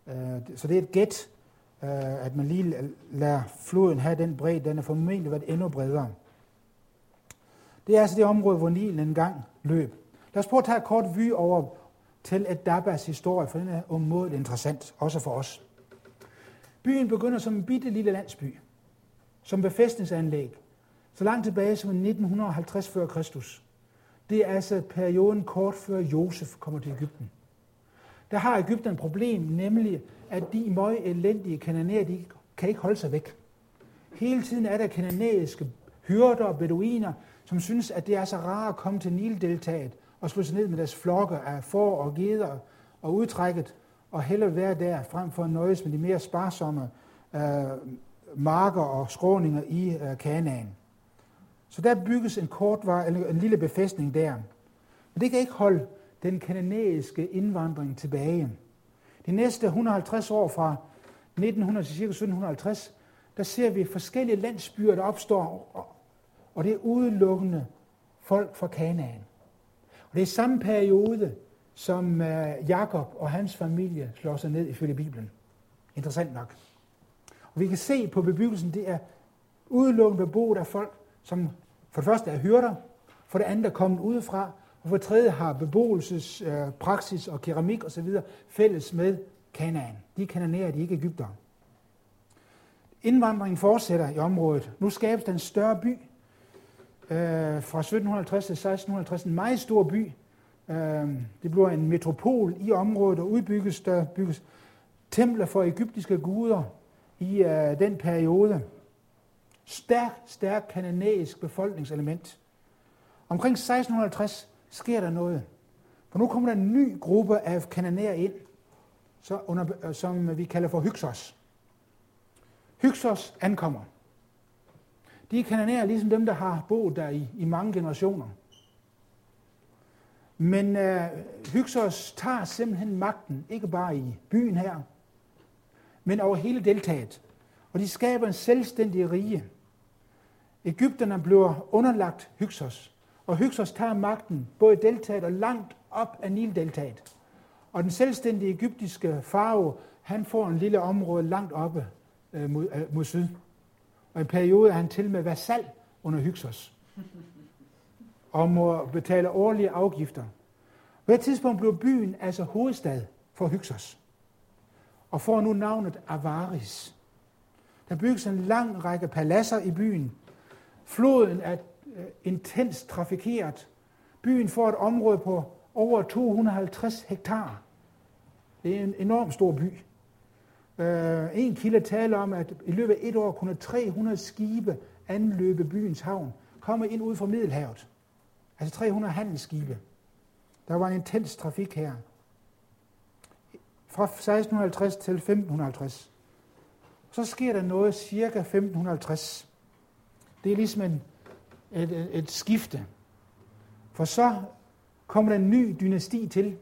Øh, så det er et gæt, øh, at man lige lader floden have den bred, Den er formentlig været endnu bredere. Det er altså det område, hvor Nilen engang løb. Lad os prøve at tage et kort vy over til et historie, for den er umådeligt interessant, også for os. Byen begynder som en bitte lille landsby, som befæstningsanlæg, så langt tilbage som 1950 før Kristus. Det er altså perioden kort før Josef kommer til Ægypten. Der har Ægypten et problem, nemlig at de møg elendige kananæer, de kan ikke holde sig væk. Hele tiden er der kananæiske hyrder og beduiner, som synes, at det er så rart at komme til Nildeltaget og slå sig ned med deres flokke af får og geder og udtrækket, og hellere være der, frem for at nøjes med de mere sparsomme øh, marker og skråninger i øh, Kanaan. Så der bygges en kortvej, eller en lille befæstning der. Men det kan ikke holde den kananæiske indvandring tilbage. De næste 150 år fra 1900 til ca. 1750, der ser vi forskellige landsbyer, der opstår, og det er udelukkende folk fra Kanaan. Og det er samme periode, som øh, Jakob og hans familie slår sig ned ifølge Bibelen. Interessant nok. Og vi kan se på bebyggelsen, det er udelukkende beboet af folk, som for det første er hyrder, for det andet er kommet udefra, og for det tredje har beboelsespraksis øh, og keramik osv. fælles med Kanaan. De kananerer, de ikke Ægypter. Indvandringen fortsætter i området. Nu skabes den større by. øh, fra 1750 til 1650 en meget stor by. Øh, det bliver en metropol i området, og udbygges der bygges templer for egyptiske guder i øh, den periode. Stærk, stærk kananæisk befolkningselement. Omkring 1650 sker der noget. For nu kommer der en ny gruppe af kananæer ind, så under, øh, som vi kalder for Hyksos. Hyksos ankommer. De kananæer ligesom dem, der har boet der i, i mange generationer. Men øh, Hyksos tager simpelthen magten, ikke bare i byen her, men over hele deltaget. Og de skaber en selvstændig rige. Ægypterne bliver underlagt Hyksos, og Hyksos tager magten både i deltaget og langt op af Nildeltaget. Og den selvstændige egyptiske farve, han får en lille område langt oppe øh, mod, øh, mod syd. Og i en periode er han til med vasal under Hyksos. Og må betale årlige afgifter. På et tidspunkt blev byen altså hovedstad for Hyksos. Og får nu navnet Avaris. Der bygges en lang række paladser i byen. Floden er øh, intens trafikeret. Byen får et område på over 250 hektar. Det er en enorm stor by. Øh, en kilde taler om, at i løbet af et år kunne 300 skibe anløbe byens havn, komme ind ud fra Middelhavet. Altså 300 handelsskibe. Der var en intens trafik her. Fra 1650 til 1550. Så sker der noget cirka 1550. Det er ligesom en, et, et, et skifte. For så kommer der en ny dynasti til.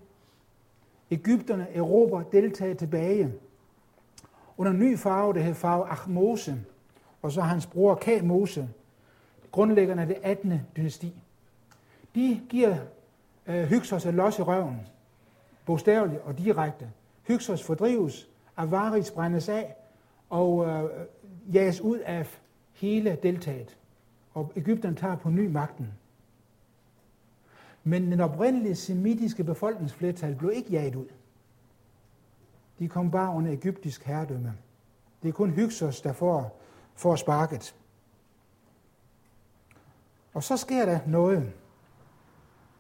Ægypterne erobrer deltaget tilbage. Under en ny farve, der hedder farve Achmose, og så hans bror Kamose, grundlæggerne af det 18. dynasti. De giver øh, Hyksos et los i røven, bogstaveligt og direkte. Hyksos fordrives, Avaris brændes af og øh, jages ud af hele deltaget. Og Ægypten tager på ny magten. Men den oprindelige semitiske befolkningsflertal blev ikke jaget ud. De kom bare under egyptisk herredømme. Det er kun Hyksos, der får, får sparket. Og så sker der noget.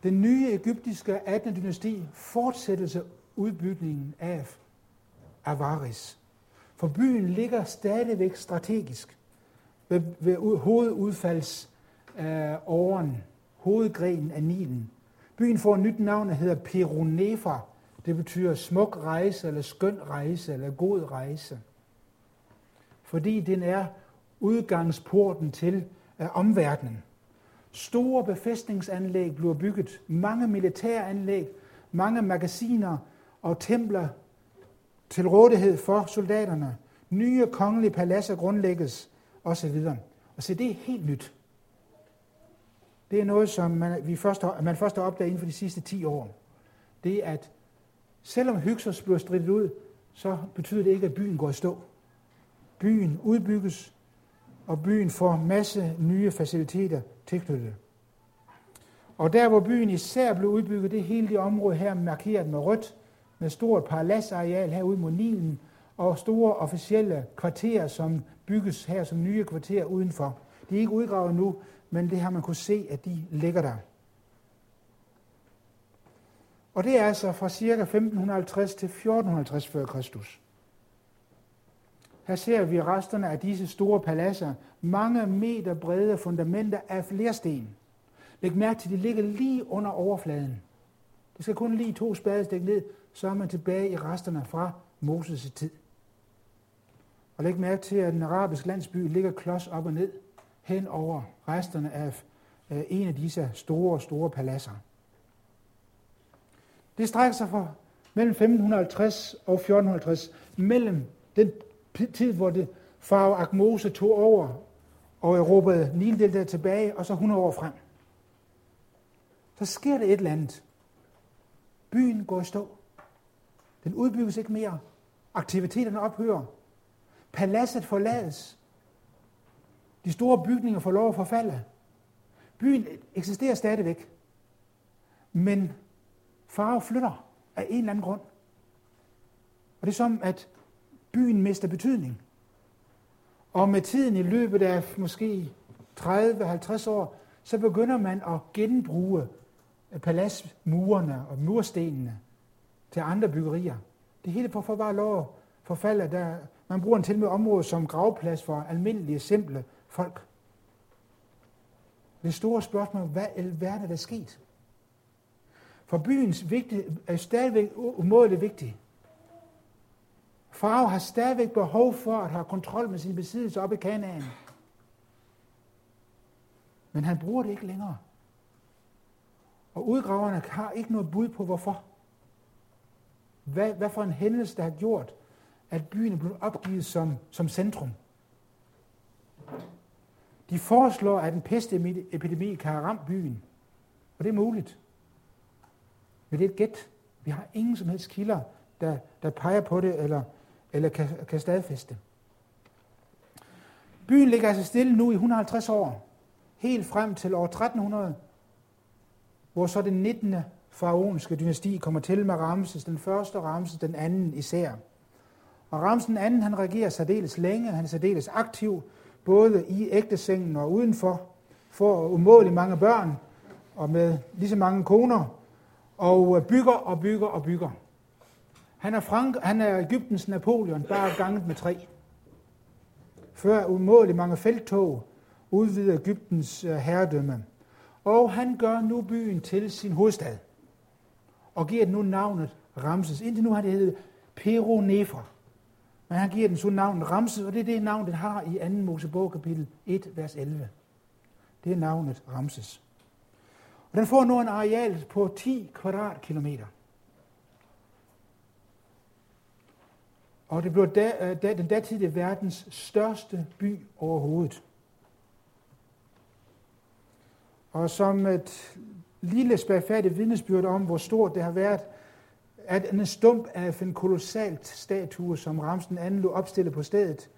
Den nye egyptiske 18. dynasti fortsættelse udbygningen af Avaris. For byen ligger stadigvæk strategisk ved, ved hovedudfaldsåren, øh, hovedgrenen af Nilen. Byen får et nyt navn, der hedder Peronefa. Det betyder smuk rejse, eller skøn rejse, eller god rejse. Fordi den er udgangsporten til øh, omverdenen. Store befæstningsanlæg bliver bygget, mange militæranlæg, mange magasiner og templer til rådighed for soldaterne. Nye kongelige paladser grundlægges osv. Og se, det er helt nyt. Det er noget, som man, vi først har, man først har opdaget inden for de sidste 10 år. Det er, at selvom Hyksos bliver stridt ud, så betyder det ikke, at byen går i stå. Byen udbygges, og byen får masse nye faciliteter tilknyttet. Og der, hvor byen især blev udbygget, det hele det område her markeret med rødt, med stort parladsareal herude mod Nilen, og store officielle kvarterer, som bygges her som nye kvarterer udenfor. De er ikke udgravet nu, men det har man kunne se, at de ligger der. Og det er altså fra ca. 1550 til 1450 f.Kr. Kristus. Her ser vi resterne af disse store paladser, mange meter brede fundamenter af flersten. Læg mærke til, at de ligger lige under overfladen. Det skal kun lige to spadestik ned, så er man tilbage i resterne fra Moses' tid. Og læg mærke til, at den arabiske landsby ligger klods op og ned hen over resterne af en af disse store, store paladser. Det strækker sig fra mellem 1550 og 1450, mellem den tid, hvor det farve Akmose tog over og erobrede Nildeltaet tilbage, og så 100 år frem. Så sker det et eller andet. Byen går i stå. Den udbygges ikke mere. Aktiviteterne ophører. Paladset forlades. De store bygninger får lov at forfalde. Byen eksisterer stadigvæk. Men farve flytter af en eller anden grund. Og det er som, at byen mister betydning. Og med tiden i løbet af måske 30-50 år, så begynder man at genbruge øh, paladsmurene og murstenene til andre byggerier. Det hele får bare lov at forfalde. Der, man bruger en til med område som gravplads for almindelige, simple folk. Det store spørgsmål, hvad i verden er der sket? For byens vigtig, er stadigvæk umådeligt vigtig. Farve har stadigvæk behov for at have kontrol med sin besiddelse op i Kanaan. Men han bruger det ikke længere. Og udgraverne har ikke noget bud på, hvorfor. Hvad, hvad for en hændelse, der har gjort, at byen er blevet opgivet som, som centrum. De foreslår, at en pestepidemi kan have ramt byen. Og det er muligt. Men det er et gæt. Vi har ingen som helst kilder, der, der peger på det, eller, eller kan, kan stadfæste. Byen ligger altså stille nu i 150 år, helt frem til år 1300, hvor så det 19. faraonske dynasti kommer til med Ramses den første og Ramses den anden især. Og Ramses den anden, han regerer særdeles længe, han er særdeles aktiv, både i ægtesengen og udenfor, får umådeligt mange børn, og med lige så mange koner, og bygger og bygger og bygger. Han er, Frank, han er Ægyptens Napoleon, bare ganget med tre. Før umådeligt mange felttog udvider Ægyptens øh, herredømme. Og han gør nu byen til sin hovedstad. Og giver den nu navnet Ramses. Indtil nu har det heddet Peronefra. Men han giver den så navnet Ramses, og det er det navn, den har i 2. Mosebog kapitel 1, vers 11. Det er navnet Ramses. Og den får nu en areal på 10 kvadratkilometer. Og det blev da, øh, da, den datidige verdens største by overhovedet. Og som et lille spærfærdigt vidnesbyrd om, hvor stort det har været, at en stump af en kolossalt statue, som Ramsen anden lå opstillet på stedet,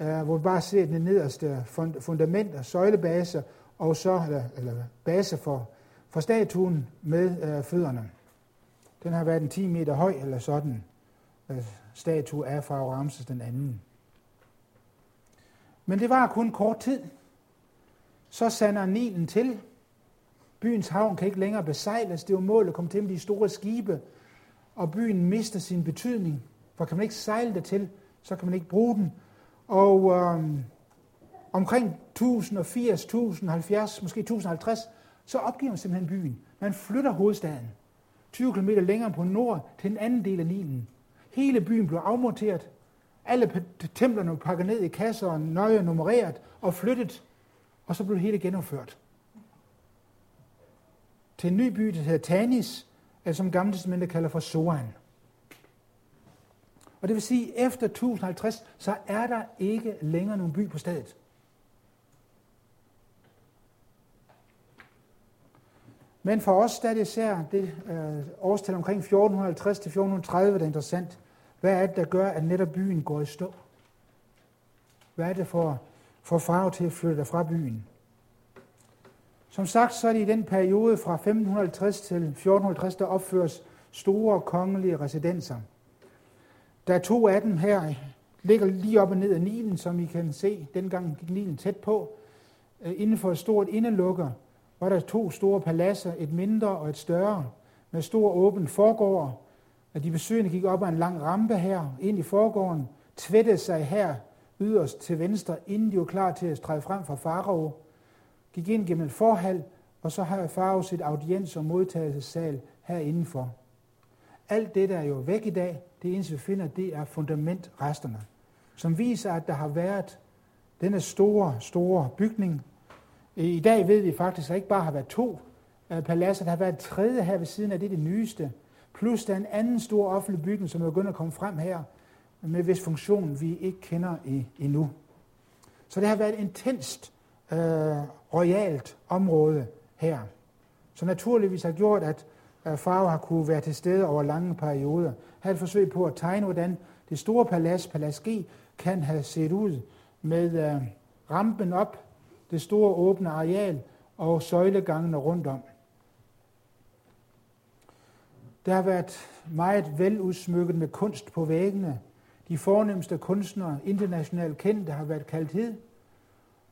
øh, hvor vi bare ser den nederste fundamenter, søjlebaser, og så, eller, eller base for, for statuen med øh, fødderne. Den har været en 10 meter høj, eller sådan, øh, statue af fra Ramses den anden. Men det var kun kort tid. Så sander Nilen til. Byens havn kan ikke længere besejles. Det var målet at komme til med de store skibe, og byen mister sin betydning. For kan man ikke sejle det til, så kan man ikke bruge den. Og øhm, omkring 1080, 1070, måske 1050, så opgiver man simpelthen byen. Man flytter hovedstaden 20 km længere på nord til en anden del af Nilen. Hele byen blev afmonteret. Alle templerne blev pakket ned i kasser og nøje nummereret og flyttet. Og så blev det hele genopført. Til en ny by, der hedder Tanis, eller som gamle testamentet kalder for Soan. Og det vil sige, at efter 1050, så er der ikke længere nogen by på stedet. Men for os der er det især det øh, årstal omkring 1450 til 1430, der er interessant. Hvad er det, der gør, at netop byen går i stå? Hvad er det for, for farve til at flytte fra byen? Som sagt, så er det i den periode fra 1550 til 1450, der opføres store kongelige residenser. Der er to af dem her, ligger lige op og ned af Nilen, som I kan se. Dengang gik Nilen tæt på. Øh, inden for et stort indelukker var der to store paladser, et mindre og et større, med stor åben forgård. Og de besøgende gik op ad en lang rampe her, ind i forgården, tvættede sig her yderst til venstre, inden de var klar til at træde frem fra farao gik ind gennem et forhal, og så har Farao sit audiens- og modtagelsessal her indenfor. Alt det, der er jo væk i dag, det eneste vi finder, det er fundamentresterne, som viser, at der har været denne store, store bygning. I dag ved vi faktisk, at der ikke bare har været to øh, paladser, der har været et tredje her ved siden af, det er det nyeste. Plus der er en anden stor offentlig bygning, som er begyndt at komme frem her, med hvis funktion vi ikke kender endnu. Så det har været et intenst øh, royalt område her, som naturligvis har gjort, at øh, Farve har kunne være til stede over lange perioder. Har et forsøg på at tegne, hvordan det store palads, Palads G, kan have set ud med øh, rampen op, det store åbne areal og søjlegangene rundt om. Der har været meget veludsmykket med kunst på væggene. De fornemmeste kunstnere, internationalt kendte, har været kaldt hed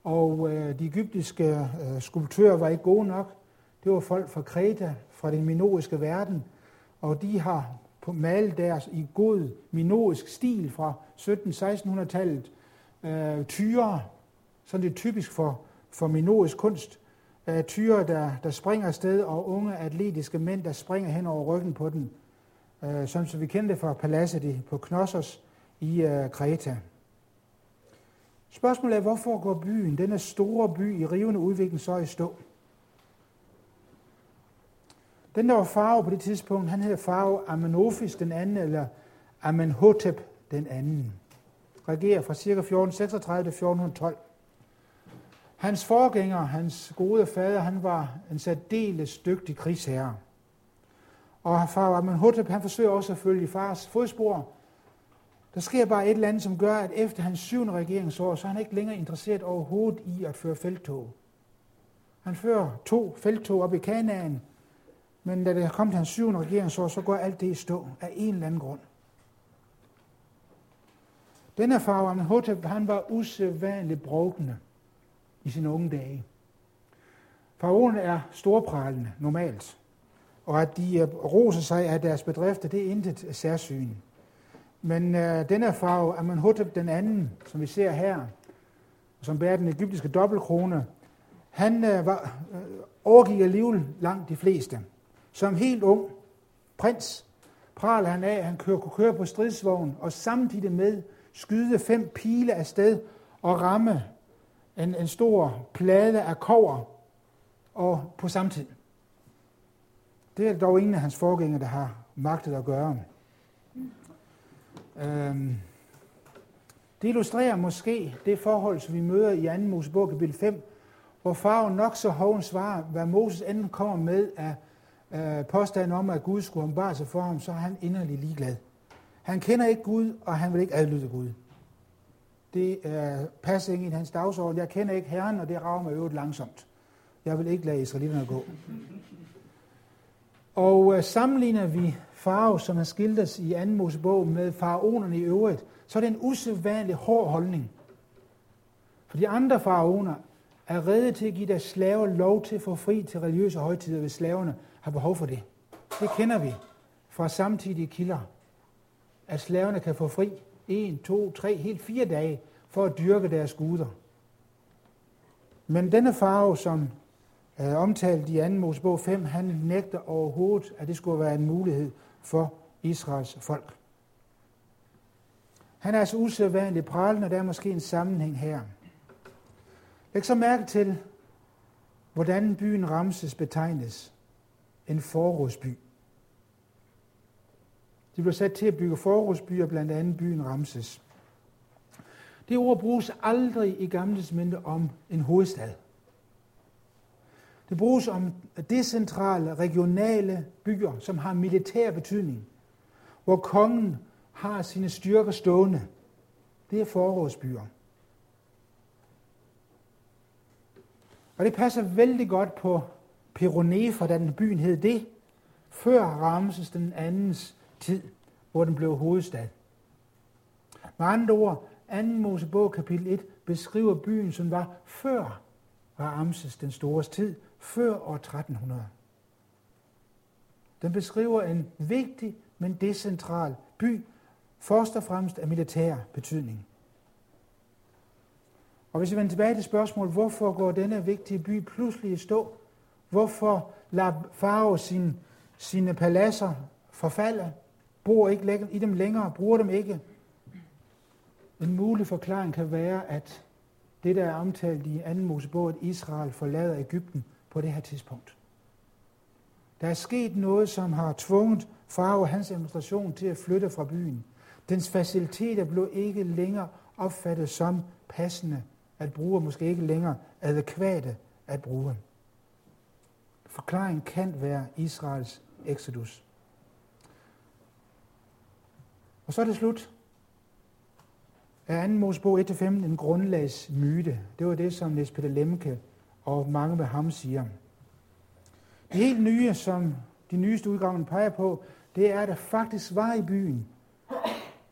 og øh, de egyptiske øh, skulptører var ikke gode nok. Det var folk fra Kreta, fra den minoiske verden, og de har malet deres i god minoisk stil fra 17-1600-tallet. Øh, tyre, sådan det er typisk for, for minoisk kunst. Øh, tyre, der, der springer afsted, og unge atletiske mænd, der springer hen over ryggen på den. Øh, som vi kender fra paladset på Knossos i øh, Kreta. Spørgsmålet er, hvorfor går byen, denne store by i rivende udvikling, så i stå? Den, der var farve på det tidspunkt, han hed farve Amenofis den anden, eller Amenhotep den anden. Regerer fra ca. 1436 til 1412. Hans forgænger, hans gode fader, han var en særdeles dygtig krigsherre. Og far Amenhotep, han forsøger også at følge fars fodspor. Der sker bare et eller andet, som gør, at efter hans syvende regeringsår, så er han ikke længere interesseret overhovedet i at føre feltog. Han fører to feltog op i Kanaan, men da det kom til hans syvende regeringsår, så går alt det i stå af en eller anden grund. Denne far, Amenhotep, han var usædvanligt brugende i sine unge dage. Faraoen er storpralende normalt, og at de øh, roser sig af deres bedrifter, det er intet særsyn. Men øh, den denne farve, Amenhotep den anden, som vi ser her, som bærer den egyptiske dobbeltkrone, han øh, var, øh, overgik alligevel langt de fleste. Som helt ung prins praler han af, at han kører, kunne køre på stridsvogn og samtidig med skyde fem pile af sted og ramme en, en stor plade af kover og på samme tid. Det er dog ingen af hans forgængere, der har magtet at gøre. Øhm, det illustrerer måske det forhold, som vi møder i 2. Mosebog kapitel 5, hvor farven nok så hovens svarer, hvad Moses enten kommer med af øh, påstanden om, at Gud skulle ombare sig for ham, så er han inderlig ligeglad. Han kender ikke Gud, og han vil ikke adlyde Gud. Det øh, passer ikke i hans dagsorden. Jeg kender ikke Herren, og det rager mig øvrigt langsomt. Jeg vil ikke lade israelitterne gå. Og øh, sammenligner vi farve, som er skildres i 2. Mosebog, med faraonerne i øvrigt, så er det en usædvanlig hård holdning. For de andre faraoner er redde til at give deres slaver lov til at få fri til religiøse højtider, hvis slaverne har behov for det. Det kender vi fra samtidige kilder, at slaverne kan få fri en, to, tre, helt fire dage for at dyrke deres guder. Men denne farve, som er omtalt i 2. Mosebog 5, han nægter overhovedet, at det skulle være en mulighed for Israels folk. Han er altså usædvanligt pralende, og der er måske en sammenhæng her. Læg så mærke til, hvordan byen Ramses betegnes. En forrådsby. De blev sat til at bygge forrådsbyer, blandt andet byen Ramses. Det ord bruges aldrig i Gamle Testamentet om en hovedstad. Det bruges om decentrale, regionale byer, som har militær betydning, hvor kongen har sine styrker stående. Det er forrådsbyer. Og det passer vældig godt på Peronefa, da den byen hed det, før Ramses den andens tid, hvor den blev hovedstad. Med andre ord, 2. Mosebog kapitel 1 beskriver byen, som var før Ramses den store tid, før år 1300. Den beskriver en vigtig, men decentral by, først og fremmest af militær betydning. Og hvis vi vender tilbage til spørgsmålet, hvorfor går denne vigtige by pludselig i stå? Hvorfor lader Faro sin, sine paladser forfalde? Bor ikke i dem længere? Bruger dem ikke? En mulig forklaring kan være, at det, der er omtalt i 2. Mosebog, at Israel forlader Ægypten på det her tidspunkt. Der er sket noget, som har tvunget far og hans administration til at flytte fra byen. Dens faciliteter blev ikke længere opfattet som passende at bruge, måske ikke længere adekvate at bruge. Forklaringen kan være Israels exodus. Og så er det slut. Er 2. Mosebog 1-15 en grundlagsmyte? Det var det, som Niels Peter Lemke og mange med ham siger. Det helt nye, som de nyeste udgaven peger på, det er, at der faktisk var i byen,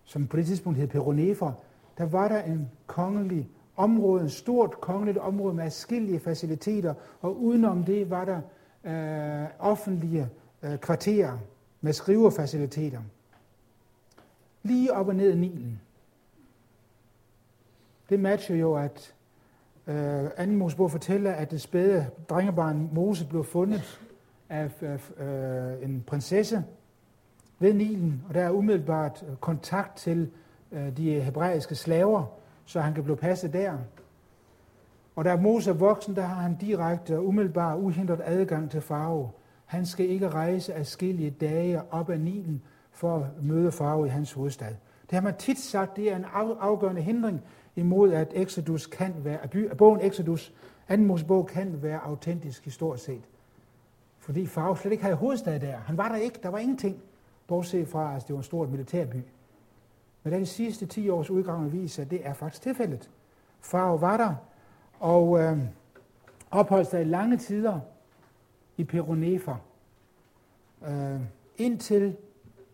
som på det tidspunkt hed Peronefer, der var der en kongelig område, et stort kongeligt område med forskellige faciliteter, og udenom det var der øh, offentlige øh, kvarterer med skriverfaciliteter. Lige op og ned i Nilen. Det matcher jo, at øh, anden Mosebog fortæller, at det spæde drengebarn Mose blev fundet af øh, en prinsesse ved Nilen, og der er umiddelbart øh, kontakt til øh, de hebraiske slaver, så han kan blive passet der. Og da Mose er voksen, der har han direkte og umiddelbar uhindret adgang til farve. Han skal ikke rejse afskillige dage op ad Nilen for at møde farve i hans hovedstad. Det har man tit sagt, det er en afgørende hindring imod, at Exodus kan være, at bogen Exodus, anden Mosebog, kan være autentisk historisk set. Fordi Farve slet ikke havde hovedstad der. Han var der ikke, der var ingenting, bortset fra, at altså, det var en stor militærby. Men da de sidste 10 års udgravning viser, at det er faktisk tilfældet. Farve var der, og øh, opholdt sig i lange tider i Peronefa. Øh, indtil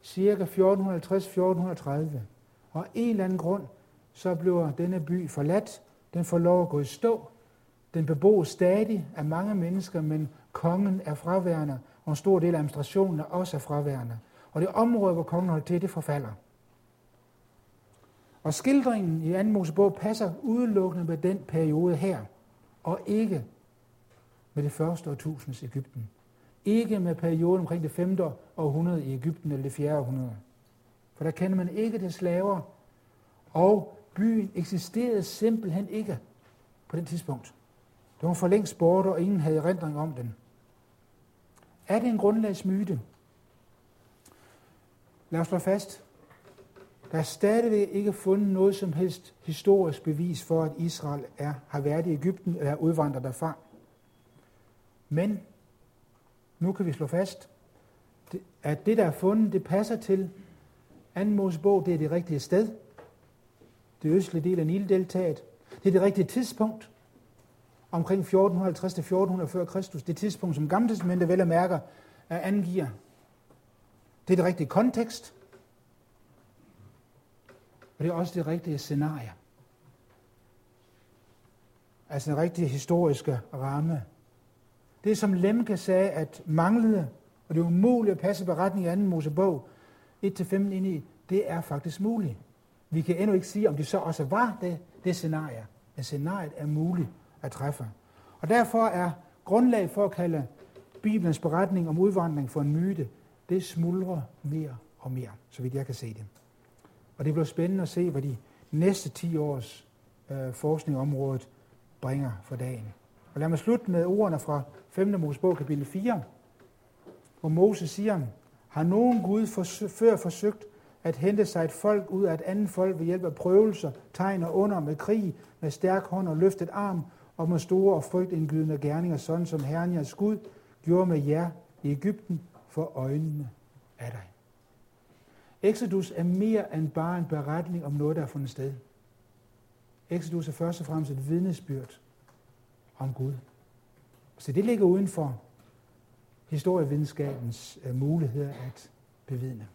cirka 1450-1430. Og en eller anden grund, så bliver denne by forladt. Den får lov at gå i stå. Den beboes stadig af mange mennesker, men kongen er fraværende, og en stor del af administrationen er også fraværende. Og det område, hvor kongen holdt til, det forfalder. Og skildringen i 2. Mosebog passer udelukkende med den periode her, og ikke med det første årtusinds Ægypten. Ikke med perioden omkring det 5. århundrede i Ægypten eller det 4. århundrede. For der kender man ikke det slaver, og byen eksisterede simpelthen ikke på den tidspunkt. Det var for længst borte, og ingen havde erindring om den. Er det en grundlagsmyte? Lad os slå fast. Der er stadigvæk ikke fundet noget som helst historisk bevis for, at Israel er, har været i Ægypten eller er udvandret derfra. Men nu kan vi slå fast, at det, der er fundet, det passer til anden Mosebog, det er det rigtige sted. Det østlige del af Nildeltaget. Det er det rigtige tidspunkt omkring 1450 til 1400 før Kristus, det tidspunkt, som Gamle Testamentet vel og mærker angiver. Det er det rigtige kontekst, og det er også det rigtige scenarie. Altså den rigtige historiske ramme. Det som Lemke sagde, at manglede, og det er umuligt at passe beretning i anden Mosebog 1-15 ind i, det er faktisk muligt. Vi kan endnu ikke sige, om det så også var det, det scenarie. Men scenariet er muligt at træffe. Og derfor er grundlag for at kalde Bibelens beretning om udvandring for en myte, det smuldrer mere og mere, så vidt jeg kan se det. Og det bliver spændende at se, hvad de næste 10 års øh, forskning området bringer for dagen. Og lad mig slutte med ordene fra 5. Mosebog kapitel 4, hvor Moses siger, har nogen Gud forsø- før forsøgt at hente sig et folk ud af et andet folk ved hjælp af prøvelser, tegn og under med krig, med stærk hånd og løftet arm, og med store og frygtindgydende gerninger, sådan som Herren jeres Gud gjorde med jer i Ægypten for øjnene af dig. Exodus er mere end bare en beretning om noget, der er fundet sted. Exodus er først og fremmest et vidnesbyrd om Gud. Så det ligger uden for historievidenskabens øh, muligheder at bevidne.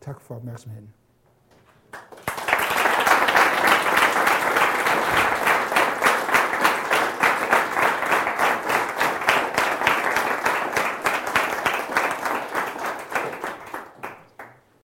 Tak for opmærksomheden.